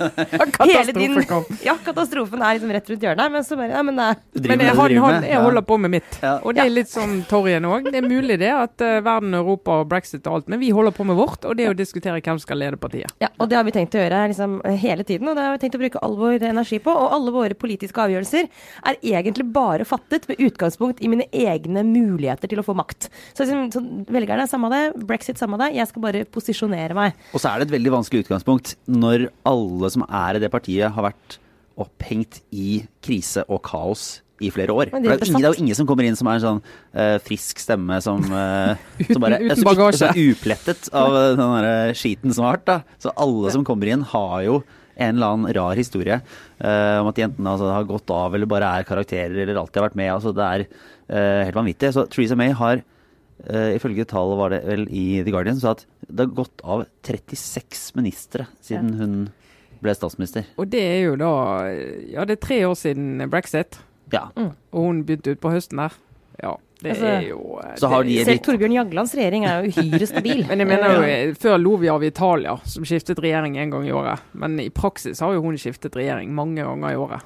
[LAUGHS] Hele din [LAUGHS] Ja, katastrofen er liksom rett rundt hjørnet. Men så bare Ja, men er driver Men jeg, han, han, jeg holder på med mitt. Ja. Og det er litt sånn Torjen òg. Det er mulig det at uh, verden, Europa og brexit og alt, men vi holder på med vårt, og det er å diskutere hvem som skal lede partiet. Ja, og det har vi tenkt å gjøre liksom, hele tiden, og det har vi tenkt å bruke all vår energi på. Og alle våre politiske avgjørelser er egentlig bare fattet med utgangspunkt i mine egne muligheter til å få makt. Så, liksom, så velgerne, samme det, brexit, samme det, jeg skal bare posisjonere meg. Og så er det et veldig vanskelig utgangspunkt når alle som er i det partiet, har vært opphengt i krise og kaos i flere år. Men det, de er er jo ingen, det er jo ingen som kommer inn som er en sånn uh, frisk stemme som, uh, Uten- [LAUGHS] som bare uten som så er uplettet av eh, den der skiten som har vært. Da. Så alle som kommer inn, har jo en eller annen rar historie eh, om at de enten altså, har gått av eller bare er karakterer eller alltid har vært med. Altså, det er eh, helt vanvittig. Så Theresa May har eh, ifølge tall var det vel i The Guardian, så at det har gått av 36 ministre siden hun ble statsminister. Og det er jo da Ja, det er tre år siden brexit, Ja. og hun begynte utpå høsten der. Ja, det Altså, er jo eh, så har det- de- Selv Torbjørn Jaglands regjering er jo uhyre stabil. [LAUGHS] Men jeg mener jo, eh, før lo vi av Italia, som skiftet regjering en gang i året. Men i praksis har jo hun skiftet regjering mange ganger i året.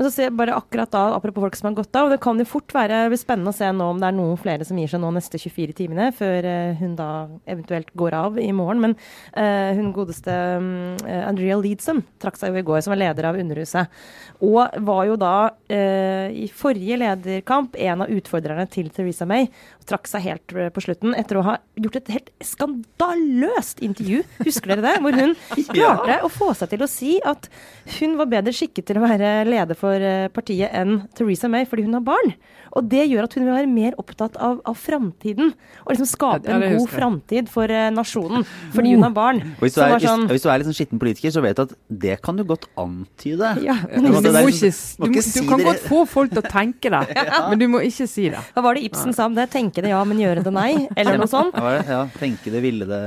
Men så ser jeg bare akkurat da, apropos folk som har gått av, og det kan jo fort være spennende å se nå om det er noen flere som gir seg nå neste 24 timene, før eh, hun da eventuelt går av i morgen. Men uh, hun godeste um, Andrea Leedsom trakk seg jo i går, som var leder av Underhuset. Og var jo da uh, i forrige lederkamp en av utfordrerne til Theresa May. Og trakk seg helt på slutten etter å ha gjort et helt skandaløst intervju. Husker dere det? Hvor hun [LAUGHS] klarte å få seg til å si at hun var bedre skikket til å være leder for eh, partiet enn Theresa May fordi hun har barn. Og det gjør at hun vil være mer opptatt av, av framtiden. Og liksom skape Ja, en god framtid for eh, nasjonen fordi hun har barn. [LAUGHS] Og hvis du, er, sånn- hvis, hvis du er litt sånn skitten politiker, så vet du at det kan du godt antyde. [LAUGHS] Ja, Men du, må ikke, må du, kan godt få folk til å tenke det, [LAUGHS] men du må ikke si det. Hva var det Ibsen sa om det? Tenke det ja, men gjøre det nei? Eller noe sånt. Ja, hva det? ja, tenke det, ville det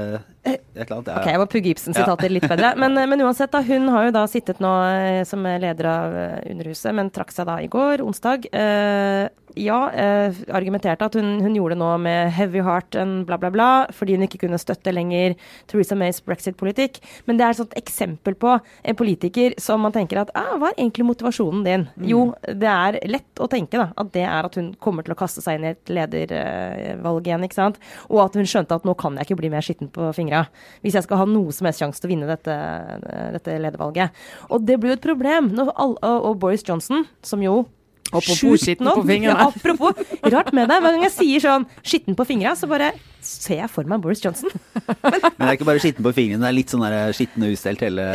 annet. Ja, Ok, jeg må pugge Ibsen-sitater litt bedre. Men, eh, men uansett, da, hun har jo da sittet nå eh, som leder av eh, Underhuset, men trakk seg da i går, onsdag. Eh, ja, eh, argumenterte at hun, hun gjorde det nå med heavy heart and bla, bla, bla, fordi hun ikke kunne støtte lenger Theresa Mays brexit-politikk. Men det er et sånt eksempel på en politiker som man tenker at ah, hva er egentlig motivasjonen din? Jo, det er lett å tenke da, at det er at hun kommer til å kaste seg inn i et ledervalg igjen, ikke sant? Og at hun skjønte at nå kan jeg ikke bli mer skitten på fingra hvis jeg skal ha noe som helst sjanse til å vinne dette, dette ledervalget. Og det blir jo et problem. Når all, og, og Boris Johnson, som jo Apropos skitten på fingrene. [LAUGHS] Ja, apropos. Rart med deg. Hver gang jeg sier sånn 'skitten på fingra', så bare ser jeg for meg Boris Johnson. [LAUGHS] Men det er ikke bare skitten på fingrene, det er litt sånn der skitten og ustelt hele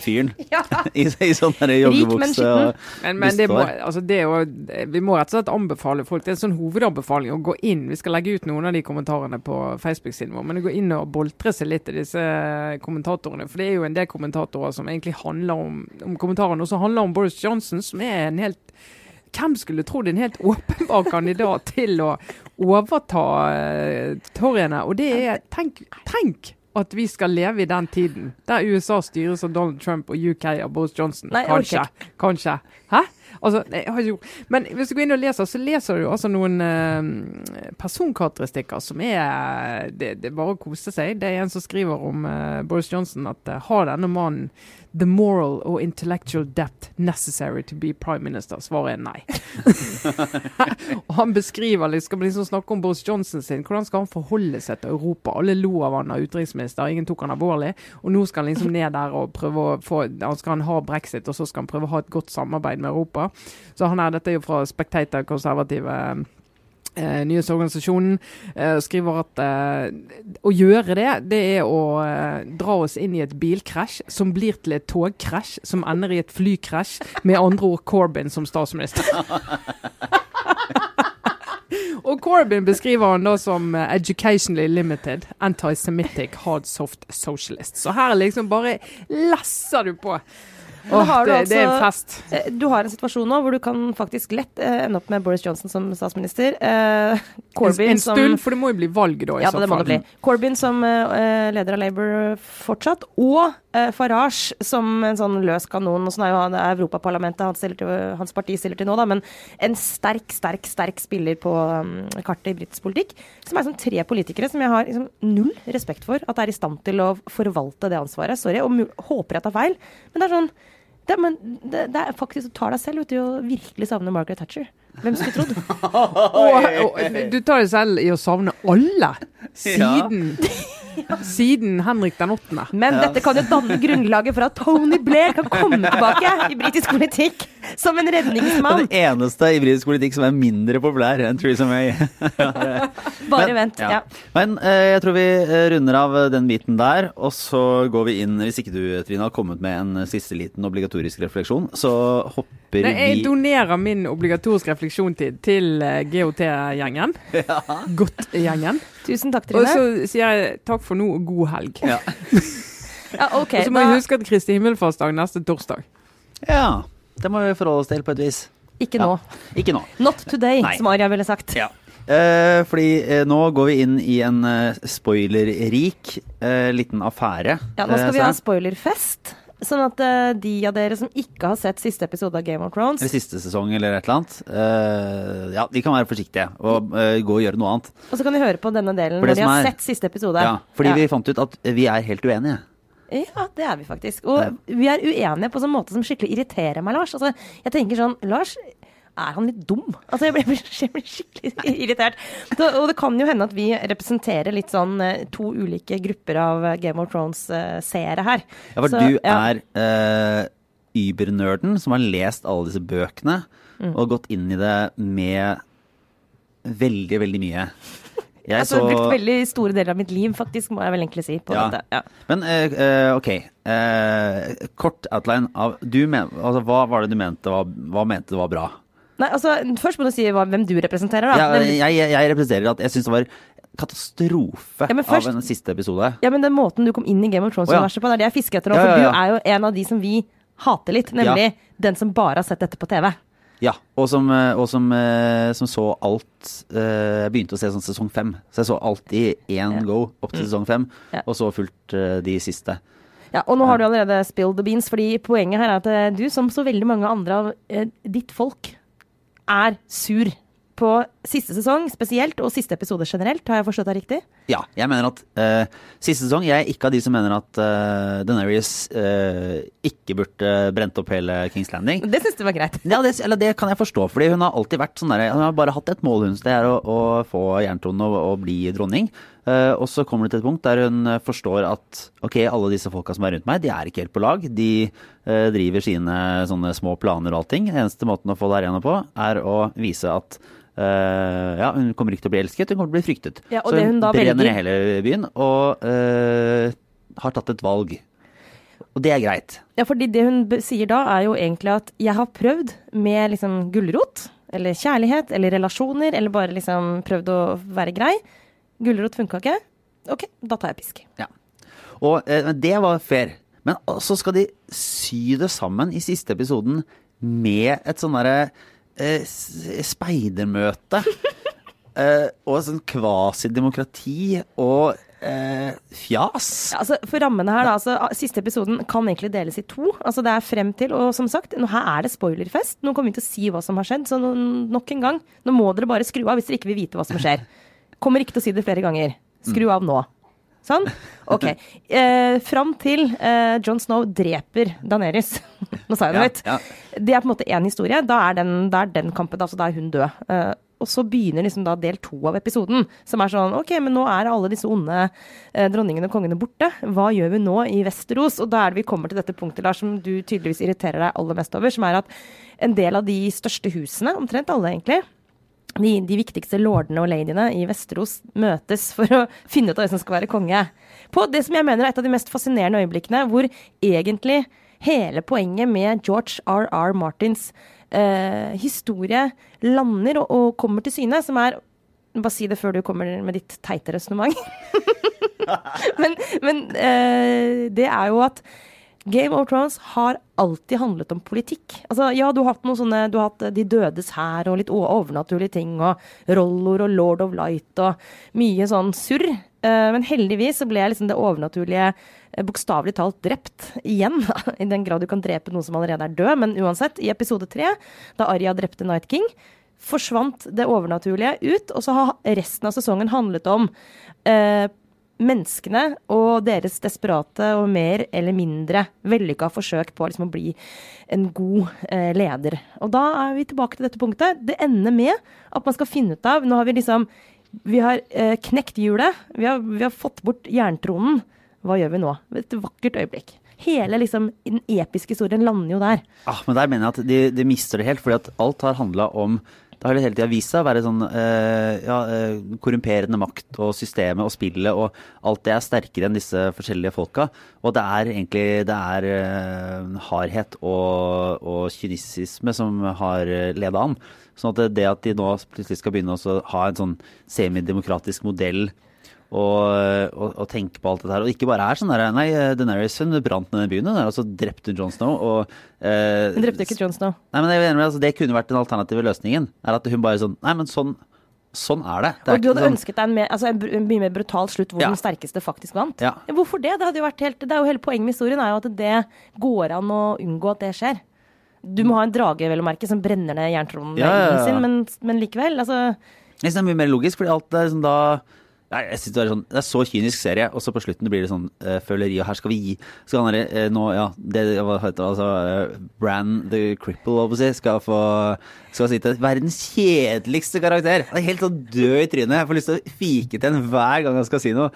fyren. [LAUGHS] Ja. I, I sånn men joggebukse og Men, men det må, altså det er jo, vi må rett og slett anbefale folk. Det er en sånn hovedanbefaling å gå inn. Vi skal legge ut noen av de kommentarene på Facebook-siden vår. Men gå inn og boltre seg litt i disse kommentatorene. For det er jo en del kommentatorer som egentlig handler om, om kommentarene, og som handler om Boris Johnson, som er en helt hvem skulle trodd en helt åpenbar kandidat til å overta uh, torgene? Og det er Tenk, tenk at vi skal leve i den tiden der USA styres av Donald Trump og UK av Boris Johnson. Nei, kanskje. Okay. Kanskje. Hæ? Altså, jo, men hvis du går inn og leser, så leser du altså noen eh, personkarakteristikker som er det, det er bare å kose seg. Det er en som skriver om eh, Boris Johnson at eh, har denne mannen the moral or intellectual depth necessary to be prime minister? Svaret er nei. [LAUGHS] [LAUGHS] og han beskriver litt, skal liksom snakke om Boris Johnson sin. Hvordan skal han forholde seg til Europa? Alle lo av han av utenriksminister, ingen tok han alvorlig. Og nå skal han liksom ned der og prøve å få Han skal han ha brexit, og så skal han prøve å ha et godt samarbeid med Europa. Så han er, Dette er jo fra Spectator, konservative eh, nyhetsorganisasjonen, eh, skriver at eh, å gjøre det, det er å eh, dra oss inn i et bilkrasj som blir til et togkrasj, som ender i et flykrasj, med andre ord Corbyn som statsminister. [LAUGHS] Og Corbyn beskriver han da som eh, educationally limited, anti-Semitic, hard soft socialist. Så her liksom bare lesser du på. Åh, har du det, det er en altså- fest. Eh, Du har en situasjon nå hvor du kan faktisk lett eh, ende opp med Boris Johnson som statsminister. Eh, Corbyn en en stund, for det må jo bli valg da, i Ja, så det fall. det bli. Corbyn som eh, leder av Labour fortsatt, og Farage som en sånn løs kanon. Og sånn er jo han- det er Europaparlamentet han til, hans parti stiller til nå, da, men en sterk, sterk, sterk spiller på um, kartet i britisk politikk. Som er som tre politikere som jeg har liksom, null respekt for at er i stand til å forvalte det ansvaret. Sorry, og håper jeg tar feil, men det er sånn det, men det, det er faktisk å ta deg selv ut i å virkelig savne Margaret Thatcher. Hvem skulle trodd? [LAUGHS] Og, og, du tar deg selv i å savne alle siden, [LAUGHS] siden Henrik den åttende. Men dette kan jo danne grunnlaget for at Tony Blair kan komme tilbake i britisk politikk som en redningsmann. Den eneste i britisk politikk som er mindre populær enn Theresa May. [LAUGHS] Bare Men- vent. Ja. Men eh, jeg tror vi eh, runder av eh, den biten der, og så går vi inn Hvis ikke du, Trine, har kommet med en siste liten obligatorisk refleksjon, så hopper Nei, jeg vi donerer min obligatoriske refleksjonstid til eh, GOT-gjengen. [LAUGHS] Godt-gjengen. Tusen takk, Trine. Og så sier jeg takk for nå og god helg. Ja. [LAUGHS] Ja, ok. Og så må Da, vi huske at Kristi himmelfartsdag neste torsdag. ja. Det må vi forholde oss til på et vis. ikke nå. Ikke nå. Not today, Nei. som Arja ville sagt. Ja. Eh, fordi eh, nå går vi inn i en eh, spoilerrik eh, liten affære. Ja, nå skal eh, vi ha en spoilerfest. Sånn at uh, de av dere som ikke har sett siste episode av Game of Thrones Eller siste sesong eller et eller annet. Uh, ja, de kan være forsiktige og uh, gå og gjøre noe annet. Og så kan de høre på denne delen når de har er- sett siste episode. Ja, fordi ja. vi fant ut at vi er helt uenige. Ja, det er vi faktisk. Og vi er uenige på en sånn måte som skikkelig irriterer meg, Lars. Altså, jeg tenker sånn Lars, er han litt dum? Altså, jeg blir, [LAUGHS] jeg blir skikkelig irritert. Så, og det kan jo hende at vi representerer litt sånn eh, to ulike grupper av eh, Game of Thrones-seere her. Ja, for Så, du ja. er uh, übernerden som har lest alle disse bøkene Mm. og gått inn i det med veldig, veldig mye. [LAUGHS] Jeg Altså, brukt veldig store deler av mitt liv, faktisk, må jeg vel egentlig si. på Ja. dette. Ja. Men eh, eh, ok. uh, kort outline av du men, altså, Hva var det du mente var, hva mente du var bra? Nei, altså, Først må du si hva, hvem du representerer. da. Ja, jeg, jeg, jeg representerer at jeg syns det var katastrofe Ja, først- av en siste episode. Ja, men den måten du kom inn i Game of Thrones-universet på, det er det jeg fisker etter nå. Ja, For ja, ja. du er jo en av de som vi hater litt, nemlig den som bare har sett dette på TV. Ja, og som, eh, og som, eh, som så alt eh, Jeg begynte å se sånn sesong fem. Så jeg så alt i én Ja. go opp til sesong fem, Ja. og så fulgt eh, de siste. Ja, og nå har du allerede spilled the beans, fordi poenget her er at eh, du, som så veldig mange andre av eh, ditt folk, er sur på siste sesong spesielt, og siste episode generelt. Har jeg forstått deg riktig? Ja, jeg mener at uh, siste sesong Jeg er ikke av de som mener at uh, Denarius uh, ikke burde brent opp hele Kings Landing. Det syns du var greit? Ja, det, eller det kan jeg forstå, fordi hun har alltid vært sånn der Hun har bare hatt et mål, hun. Det er å, å få jerntronen og, og, bli dronning. Uh, og så kommer det til et punkt der hun forstår at ok, alle disse folka som er rundt meg, de er ikke helt på lag. De uh, driver sine sånne små planer og allting. Eneste måten å få det her igjennom på, er å vise at Uh, ja, hun kommer ikke til å bli elsket, hun kommer til å bli fryktet. Ja, så hun, hun brenner ned hele byen og uh, har tatt et valg. Og det er greit. Ja, fordi det hun sier da, er jo egentlig at jeg har prøvd med liksom gulrot, eller kjærlighet, eller relasjoner, eller bare liksom prøvd å være grei. Gulrot funka ikke. OK, da tar jeg pisk. Ja. Og eh, det var fair. Men så skal de sy det sammen i siste episoden med et sånn derre eh, speidermøte. [LAUGHS] eh, og sånn kvasidemokrati og eh, fjas. Ja, altså, for rammene her, da. Altså, siste episoden kan egentlig deles i to. Altså, det er frem til, og som sagt, nå, her er det spoilerfest. Nå kommer vi til å si hva som har skjedd. Så nok en gang, nå må dere bare skru av hvis dere ikke vil vite hva som skjer. [LAUGHS] Kommer ikke til å si det flere ganger. Skru av nå. Sånn? OK. [LAUGHS] Eh, fram til eh, John Snow dreper Daenerys. [LAUGHS] Nå sa jeg det høyt. Ja, ja. Det er på en måte én historie. Da er den, da er den kampen, altså da er hun død. Eh, og så begynner liksom da del to av episoden, som er sånn OK, men nå er alle disse onde eh, dronningene og kongene borte. Hva gjør vi nå i Vesterås? Og da er det vi kommer til dette punktet, Lars, som du tydeligvis irriterer deg aller mest over, som er at en del av de største husene, omtrent alle egentlig, de, de, viktigste lordene og ladyene i Vesterås møtes for å finne ut av hvem som skal være konge. På det som jeg mener er et av de mest fascinerende øyeblikkene, hvor egentlig hele poenget med George R.R. Martins eh, historie lander og, og, kommer til syne, som er Bare si det før du kommer med ditt teite resonnement. [LAUGHS] men, men eh, det er jo at Game of Thrones har alltid handlet om politikk. Altså, ja, du har hatt noen sånne Du har hatt De dødes hær og litt overnaturlige ting, og Rollor og Lord of Light og mye sånn surr. Uh, men heldigvis så ble liksom det overnaturlige uh, bokstavelig talt drept igjen. [LAUGHS] I den grad du kan drepe noen som allerede er død. Men uansett, i episode tre, da Arya drepte Night King, forsvant det overnaturlige ut. Og så har resten av sesongen handlet om uh, menneskene og deres desperate og mer eller mindre vellykka forsøk på liksom å bli en god eh, leder. Og da er vi tilbake til dette punktet. Det ender med at man skal finne ut av Nå har vi liksom Vi har eh, knekt hjulet. Vi har, vi har fått bort jerntronen. Hva gjør vi nå? Et vakkert øyeblikk. Hele liksom, den episke historien lander jo der. Ah, men der mener jeg at de, de mister det helt, fordi at alt har handla om det har hele tida vist seg å være sånn eh, ja, eh, korrumperende makt og systemet og spillet og alt det er sterkere enn disse forskjellige folka. Og det er egentlig det er eh, hardhet og, og kynisisme som har leda an. Sånn at det at de nå plutselig skal begynne å ha en sånn semidemokratisk modell og, og, og, tenke på alt dette her. Og ikke bare er sånn der Nei, Deneris hun brant ned den byen. Hun altså drepte John Snow. Og, eh, hun drepte ikke John Snow. Nei, men jeg, altså, Det kunne vært den alternative løsningen. Er at hun bare sånn Nei, men sånn Sånn er det. det er og du hadde sånn... ønsket deg en, mer, altså en, mye mer brutal slutt hvor ja. den sterkeste faktisk vant? Ja. Hvorfor det? Det, hadde jo vært helt, det er jo hele poenget med historien er jo at det går an å unngå at det skjer. Du må ha en drage vel å merke, som brenner ned jerntronen sin, men, men, likevel. Altså Jeg synes det er mye mer logisk, fordi alt er sånn da Nei, jeg synes Det er sånn, det er så kynisk serie, og så på slutten blir det sånn uh, føleri. Og her skal vi gi Skal han uh, nå, ja det, Hva heter det? Altså, uh, Bran the Cripple, holdt si, skal få Skal sitte verdens kjedeligste karakter. Han er helt sånn død i trynet. Jeg får lyst til å fike til en hver gang han skal si noe.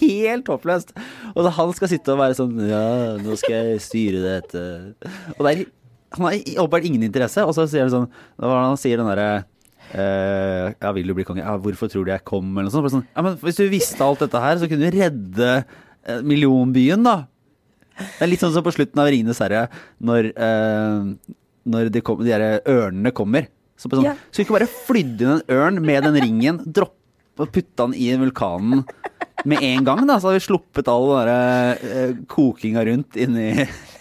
Helt håpløst. Og han skal sitte og være sånn Ja, nå skal jeg styre dette. Og det er Han har åpenbart ingen interesse, og så sier han sånn Hva er det han sier, den derre Uh, ja, vil du bli konge? Ja, hvorfor tror du jeg kom? Eller noe sånt. Sånn, ja, men hvis du visste alt dette her, så kunne du redde uh, millionbyen, da. Det er litt sånn som på slutten av 'Ringenes herre', når, uh, når de, kom, de her ørnene kommer. Så, sånn, ja. Skulle ikke bare flydd inn en ørn med den ringen, droppe og putte den i vulkanen med en gang, da, så hadde vi sluppet all den der kokinga rundt inni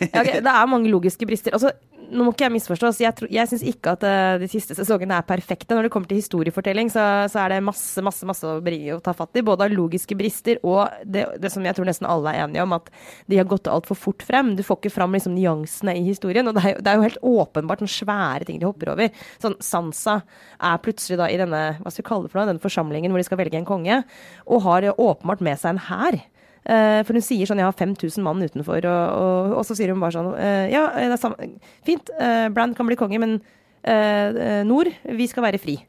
okay, Det er mange logiske brister. Altså, nå må ikke jeg misforstås. Jeg, jeg syns ikke at uh, de siste sesongene er perfekte. Når det kommer til historiefortelling, så, så er det masse masse, masse å, bringe, å ta fatt i. Både av logiske brister og det, det som jeg tror nesten alle er enige om, at de har gått altfor fort frem. Du får ikke fram liksom, nyansene i historien. Og det er, det er jo helt åpenbart sånne svære ting de hopper over. Sånn, Sansa er plutselig da i denne hva skal vi kalle det for noe, denne forsamlingen hvor de skal velge en konge, og har åpenbart med seg en hær. Eh, for hun sier sånn 'jeg har 5000 mann utenfor', og, og, og så sier hun bare sånn eh, 'ja, det er samme, fint, Brand kan bli konge, men eh, eh, Nord, vi skal være fri'.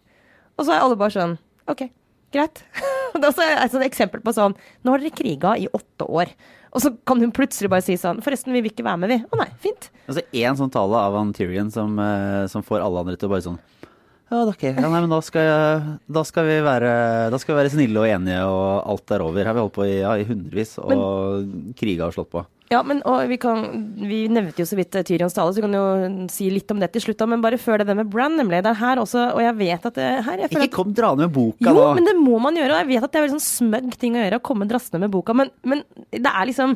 Og så er alle bare sånn 'ok, greit'. [LAUGHS] det er også et eksempel på sånn 'nå har dere kriga i åtte år'. Og så kan hun plutselig bare si sånn 'forresten, vi vil ikke være med, vi'. Å nei, fint. Altså én sånn tale av han som, eh, som får alle andre til å bare sånn Ja, ok. Ja, nei, men da skal, jeg, da, skal vi være, da skal vi være snille og enige, og alt er over. Her har vi holdt på i, ja, i hundrevis og kriga har slått på. Ja, men og vi, kan, vi nevnte jo så vidt eh, Tyrions tale, så vi kan jo si litt om det til slutt. Men bare før det der med Bran, nemlig. Det er her også, og jeg vet at det her jeg føler Ikke kom draende med boka Jo, nå! men det må man gjøre. Og jeg vet at det er veldig sånn smøgg ting å gjøre, å komme drassende med boka, men, men det er liksom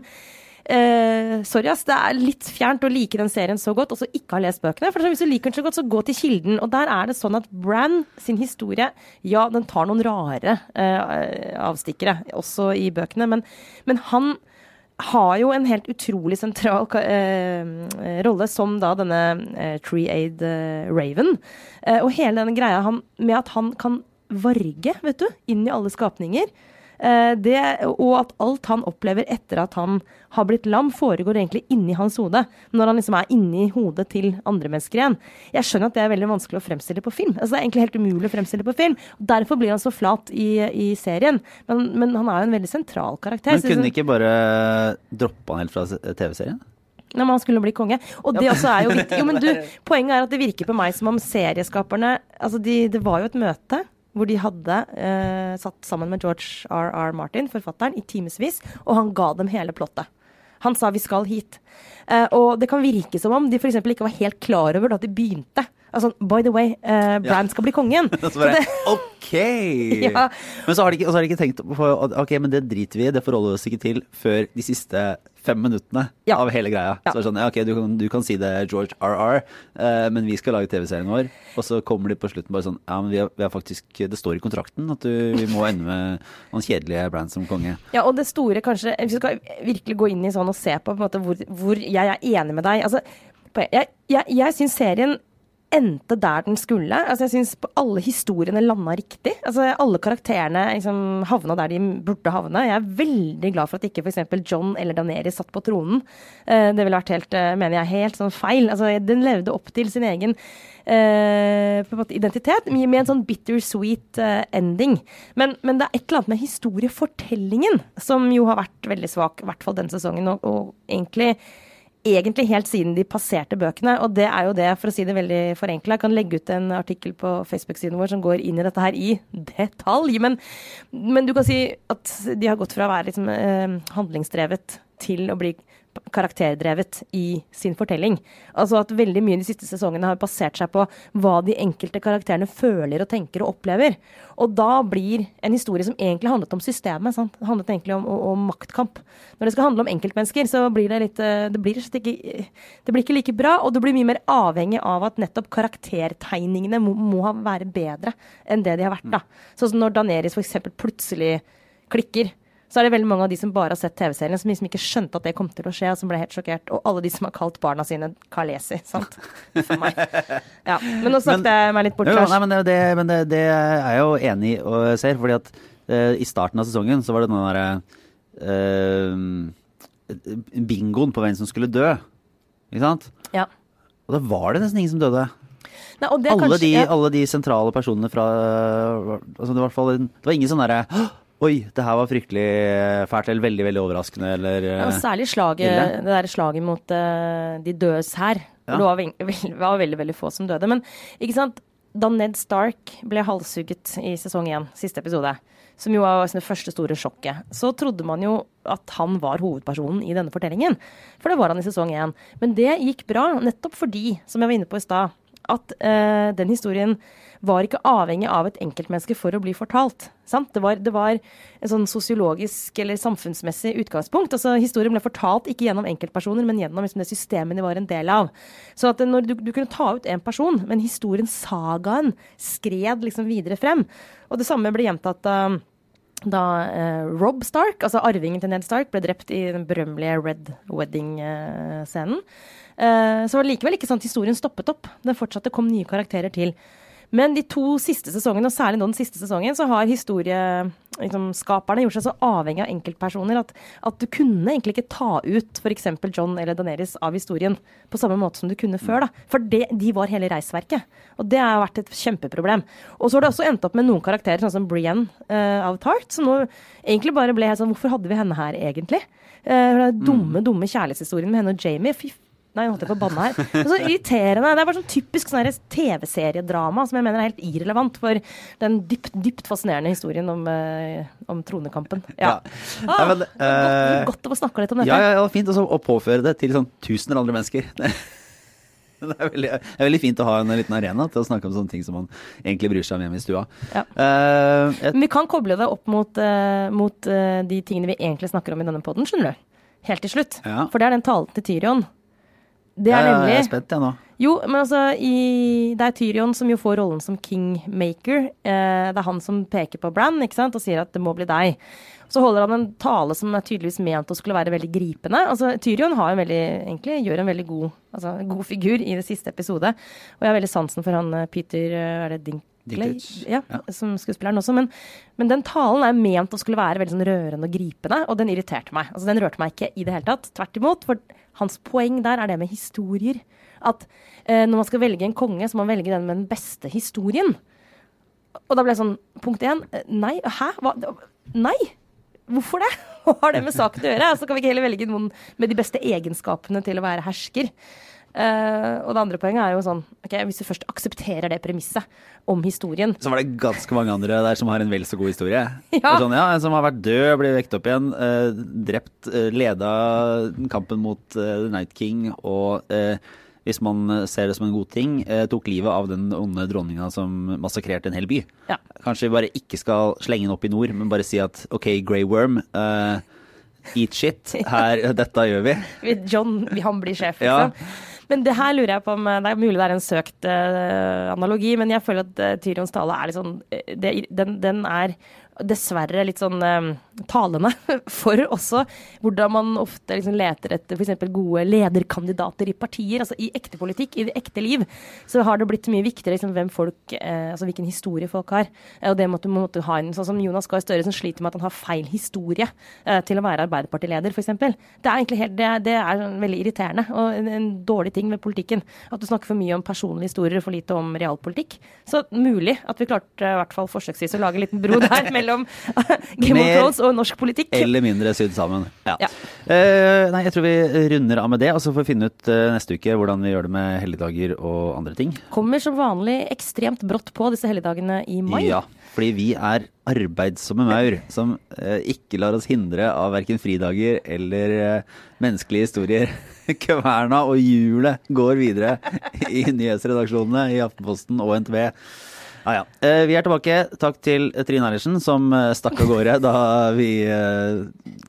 eh, sorry, ass. Det er litt fjernt å like den serien så godt, og så ikke ha lest bøkene. For hvis du liker den så godt, så gå til kilden. Og der er det sånn at Bran sin historie, ja, den tar noen rare eh, avstikkere, også i bøkene, men, men han har jo en helt utrolig sentral eh, rolle som da denne eh, Tree-Aid eh, Raven. Eh, og hele denne greia han, med at han kan varge, vet du, inn i alle skapninger. Eh, det, og at alt han opplever etter at han har blitt lam, foregår egentlig inni hans hode. Når han liksom er inni hodet til andre mennesker igjen. Jeg skjønner at det er veldig vanskelig å fremstille på film. Altså, det er egentlig helt umulig å fremstille på film. Derfor blir han så flat i, i serien. Men, men han er jo en veldig sentral karakter. Men Så- kunne ikke bare droppe han helt fra TV-serien? Nei, men han skulle bli konge. Og det også er jo viktig. Jo, men du, [LAUGHS] poenget er at det virker på meg som om serieskaperne Altså, de, det var jo et møte hvor de hadde eh, satt sammen med George R.R. Martin, forfatteren, i timevis, og han ga dem hele plottet. Han sa 'vi skal hit'. Eh, og det kan virke som om de f.eks. ikke var helt klar over da de begynte. Altså, by the way, eh, Brand skal bli kongen. [LAUGHS] Så bare, ok! [LAUGHS] Ja. Men så har, de ikke, så har de ikke tenkt på ok, men det driter vi i, det forholder vi oss ikke til før de siste fem minuttene Ja. av hele greia. Ja. Så er sånn, ja ok, du kan, du kan si det George RR, eh, men vi skal lage TV-serien vår. Og så kommer de på slutten bare sånn, ja men vi har, vi har faktisk, det står i kontrakten at du, vi må ende med noen kjedelige brands som konge. Ja, og det store kanskje Hvis vi skal virkelig gå inn i sånn og se på, på måte, hvor, hvor jeg er enig med deg altså, Jeg, jeg, jeg syns serien endte der den skulle. Altså, jeg syns alle historiene landa riktig. Altså, alle karakterene liksom, havna der de burde havne. Jeg er veldig glad for at ikke f.eks. John eller Daenerys satt på tronen. Eh, det ville vært helt, eh, mener jeg, helt sånn feil. Altså, den levde opp til sin egen eh, identitet, med en sånn bittersweet eh, ending. Men, men det er et eller annet med historiefortellingen som jo har vært veldig svak, i hvert fall denne sesongen, og, og egentlig Egentlig helt siden de passerte bøkene, og det er jo det, for å si det veldig forenkla. Jeg kan legge ut en artikkel på Facebook-siden vår som går inn i dette her i detalj. Men, men du kan si at de har gått fra å være liksom, eh, handlingsdrevet til å bli karakterdrevet i sin fortelling. Altså at veldig mye de siste sesongene har basert seg på hva de enkelte karakterene føler og tenker og opplever. Og da blir en historie som egentlig handlet om systemet, sant? Handlet egentlig om, om, om maktkamp. Når det skal handle om enkeltmennesker, så blir det litt eh, Det blir, ikke, det blir ikke like bra, og du blir mye mer avhengig av at nettopp karaktertegningene må, må være bedre enn det de har vært. da. Sånn som når Daenerys f.eks. plutselig klikker så er det veldig mange av de som bare har sett TV-serien, som liksom ikke skjønte at det kom til å skje, og som ble helt sjokkert. Og alle de som har kalt barna sine Kalesi, sant. For meg. Ja. Men nå snakket jeg meg litt bort, Jo, nei, men det, men det, det er jeg jo enig i og ser, fordi at uh, i starten av sesongen så var det den derre uh, bingoen på hvem som skulle dø. Ikke sant? Ja. Og da var det nesten ingen som døde. Nei, Alle, kanskje, de, ja. alle de sentrale personene fra altså det, var ingen sånn derre «Hå! Oi, det her var fryktelig fælt, eller veldig, veldig overraskende, eller Ja, eh, særlig slaget, Ille. det der slaget mot uh, de dødes hær. Ja. Det var, veng- [LAUGHS] vel- var veldig, veldig få som døde. Men ikke sant, da Ned Stark ble halshugget i sesong én, siste episode, som jo var det første store sjokket, så trodde man jo at han var hovedpersonen i denne fortellingen. For det var han i sesong én. Men det gikk bra, nettopp fordi, som jeg var inne på i stad, at uh, den historien var ikke avhengig av et enkeltmenneske for å bli fortalt. Det var, det, var, et sånn sosiologisk eller samfunnsmessig utgangspunkt. Altså, historien ble fortalt ikke gjennom enkeltpersoner, men gjennom liksom, det systemet de var en del av. Så at når du, du kunne ta ut én person, men historien, sagaen, skred liksom videre frem. Og det samme ble gjentatt uh, da eh, Rob Stark, altså arvingen til Ned Stark, ble drept i den berømmelige Red Wedding-scenen. Eh, så var det likevel ikke sånn at historien stoppet opp. Den fortsatte, kom nye karakterer til. Men de to siste sesongene, og særlig nå den siste sesongen, så har historieskaperne liksom, gjort seg så avhengig av enkeltpersoner at, at, du kunne egentlig ikke ta ut f.eks. John eller Daenerys av historien på samme måte som du kunne før. da. For det, de var hele reisverket. Og det har vært et kjempeproblem. Og så har det også endt opp med noen karakterer, sånn som Brienne uh, av Tart, som nå egentlig bare ble helt sånn Hvorfor hadde vi henne her, egentlig? Uh, dumme, dumme kjærlighetshistorien med henne og Jamie. Fy Nei, nå holdt jeg på å banne her. Det er så irriterende. Det er bare sånn typisk sånn TV-seriedrama som jeg mener er helt irrelevant for den dypt, dypt fascinerende historien om, uh, om tronekampen. Ja. ja. Ah, Nei, men, uh, godt, å få snakka litt om dette. Ja, ja, ja fint også, å påføre det til sånn tusener andre mennesker. [LAUGHS] Det er, veldig, det er, veldig, fint å ha en liten arena til å snakke om sånne ting som man egentlig bryr seg om hjemme i stua. Ja. Uh, et... Men vi kan koble det opp mot, uh, mot uh, de tingene vi egentlig snakker om i denne poden, skjønner du. Helt til slutt. Ja. For det er den talen til Tyrion det er nemlig Jeg er spent, jeg nå. Jo, men altså i, Det er Tyrion som jo får rollen som kingmaker. Eh, det er han som peker på Bran ikke sant, og sier at det må bli deg. Så holder han en tale som er tydeligvis ment å skulle være veldig gripende. Altså, Tyrion har en veldig, egentlig gjør en veldig god, altså, god figur i det siste episode. Og jeg har veldig sansen for han eh, Peter eh, Er det Dink ja, ja. som skuespilleren også. Men, men, den talen er ment å skulle være veldig sånn rørende og gripende, og den irriterte meg. Altså, den rørte meg ikke i det hele tatt. Tvert imot. For hans poeng der er det med historier. At eh, når man skal velge en konge, så må man velge den med den beste historien. Og da ble jeg sånn Punkt én. Eh, nei. Hæ? Hva? Nei. Hvorfor det? [LAUGHS] Hva har det med saken å gjøre? Altså, kan vi ikke heller velge noen med de beste egenskapene til å være hersker? Uh, og det andre poenget er jo sånn ok, Hvis du først aksepterer det premisset om historien Så var det ganske mange andre der som har en vel så god historie. [LAUGHS] Ja. Sånn, ja som har vært død, ble vekket opp igjen, uh, drept, uh, leda kampen mot The Night King og hvis man ser det som en god ting, tok livet av den onde dronninga som massakrerte en hel by. Ja. Kanskje vi bare ikke skal slenge den opp i nord, men bare si at OK, Grey Worm. eat shit. [LAUGHS] Her, dette gjør vi. John, han blir sjef, liksom. Ja. Men det her lurer jeg på om eh, Det er mulig det er en søkt uh, analogi, men jeg føler at uh, Tyrions tale er litt sånn det, den, den, er dessverre litt sånn um, talende [LAUGHS] for også hvordan man ofte liksom leter etter f.eks. gode lederkandidater i partier. Altså i ekte politikk, i det ekte liv, så har det blitt mye viktigere liksom, hvem folk, eh, altså hvilken historie folk har. Og det måtte, måtte ha en, sånn som Jonas Gahr Støre som sliter med at han har feil historie eh, til å være Arbeiderpartileder, f.eks. Det er egentlig helt, det, det er veldig irriterende og en, en, dårlig ting med politikken. At du snakker for mye om personlige historier og for lite om realpolitikk. Så mulig at vi klarte i hvert fall forsøksvis å lage en liten bro [LAUGHS] der mellom [LAUGHS] Game of Thrones og norsk politikk. Eller mindre sydd sammen. Ja. ja. Uh, nei, jeg tror vi runder av med det, og så får vi finne ut uh, neste uke hvordan vi gjør det med helligdager og andre ting. Kommer som vanlig ekstremt brått på disse helligdagene i mai. Ja, fordi vi er arbeidsomme maur som uh, ikke lar oss hindre av verken fridager eller menneskelige historier. [LAUGHS] Kverna og hjulet går videre i nyhetsredaksjonene i Aftenposten og NTB. Ah, ja. Eh, vi er tilbake. Takk til Trine Eilertsen, som eh, stakk av gårde da vi eh,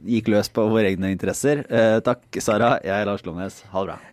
gikk løs på våre egne interesser. Takk, Sara. Jeg er Lars Lomnes. Ha det bra.